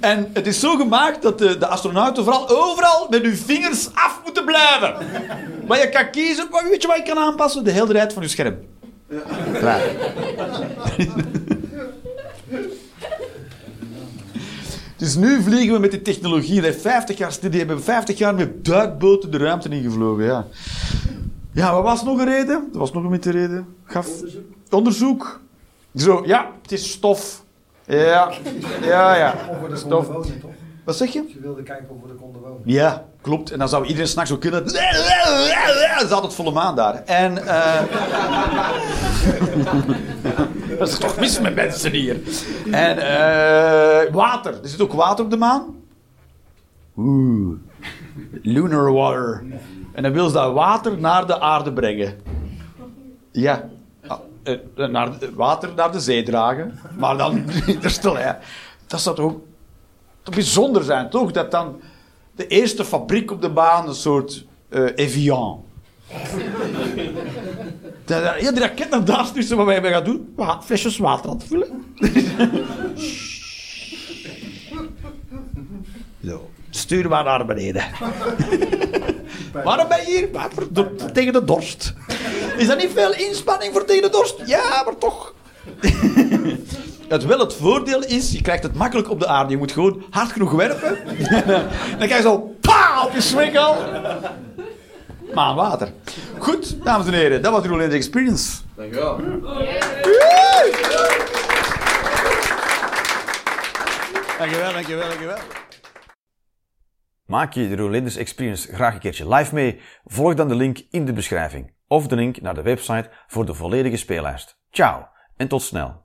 En het is zo gemaakt dat de, de astronauten vooral overal met hun vingers af moeten blijven. Maar je kan kiezen, maar weet je wat je kan aanpassen? De helderheid van je scherm. Klaar. Dus nu vliegen we met die technologie. Heeft 50 jaar studie. hebben 50 jaar met duikboten de ruimte ingevlogen. Ja. ja, wat was nog een reden? Er was nog een met de reden. Gaf... Onderzoek. Zo, ja, het is stof. Ja, ja, ja. Of we Stof. wonen, toch? Wat zeg je? Ze wilden kijken of we er konden wonen. Ja, klopt. En dan zou iedereen s'nachts ook kunnen. Is altijd volle maan daar. En. eh dat is toch mis met mensen hier. En eh, water. Er zit ook water op de maan. Oeh. Lunar water. En dan wil ze dat water naar de aarde brengen. Ja. Ah, eh, naar water naar de zee dragen. Maar dan, stil, hè. Dat zou toch, bijzonder zijn, toch? Dat dan de eerste fabriek op de baan een soort eh Evian. Ja, die raket naar daar sturen, wat wij gaan doen? We gaan flesjes water aan het vullen. Zo, stuur maar naar beneden. Waarom ben je hier? Maar voor- door- tegen de dorst. Is dat niet veel inspanning voor tegen de dorst? Ja, maar toch. Het wel het voordeel is, je krijgt het makkelijk op de aarde. Je moet gewoon hard genoeg werpen. Dan krijg je zo pa op je. Maar aan water. Goed, dames en heren, dat was de Roland Experience. Dankjewel. Dankjewel, dankjewel, dankjewel. Maak je de Rolanders Experience graag een keertje live mee? Volg dan de link in de beschrijving of de link naar de website voor de volledige speellijst. Ciao en tot snel.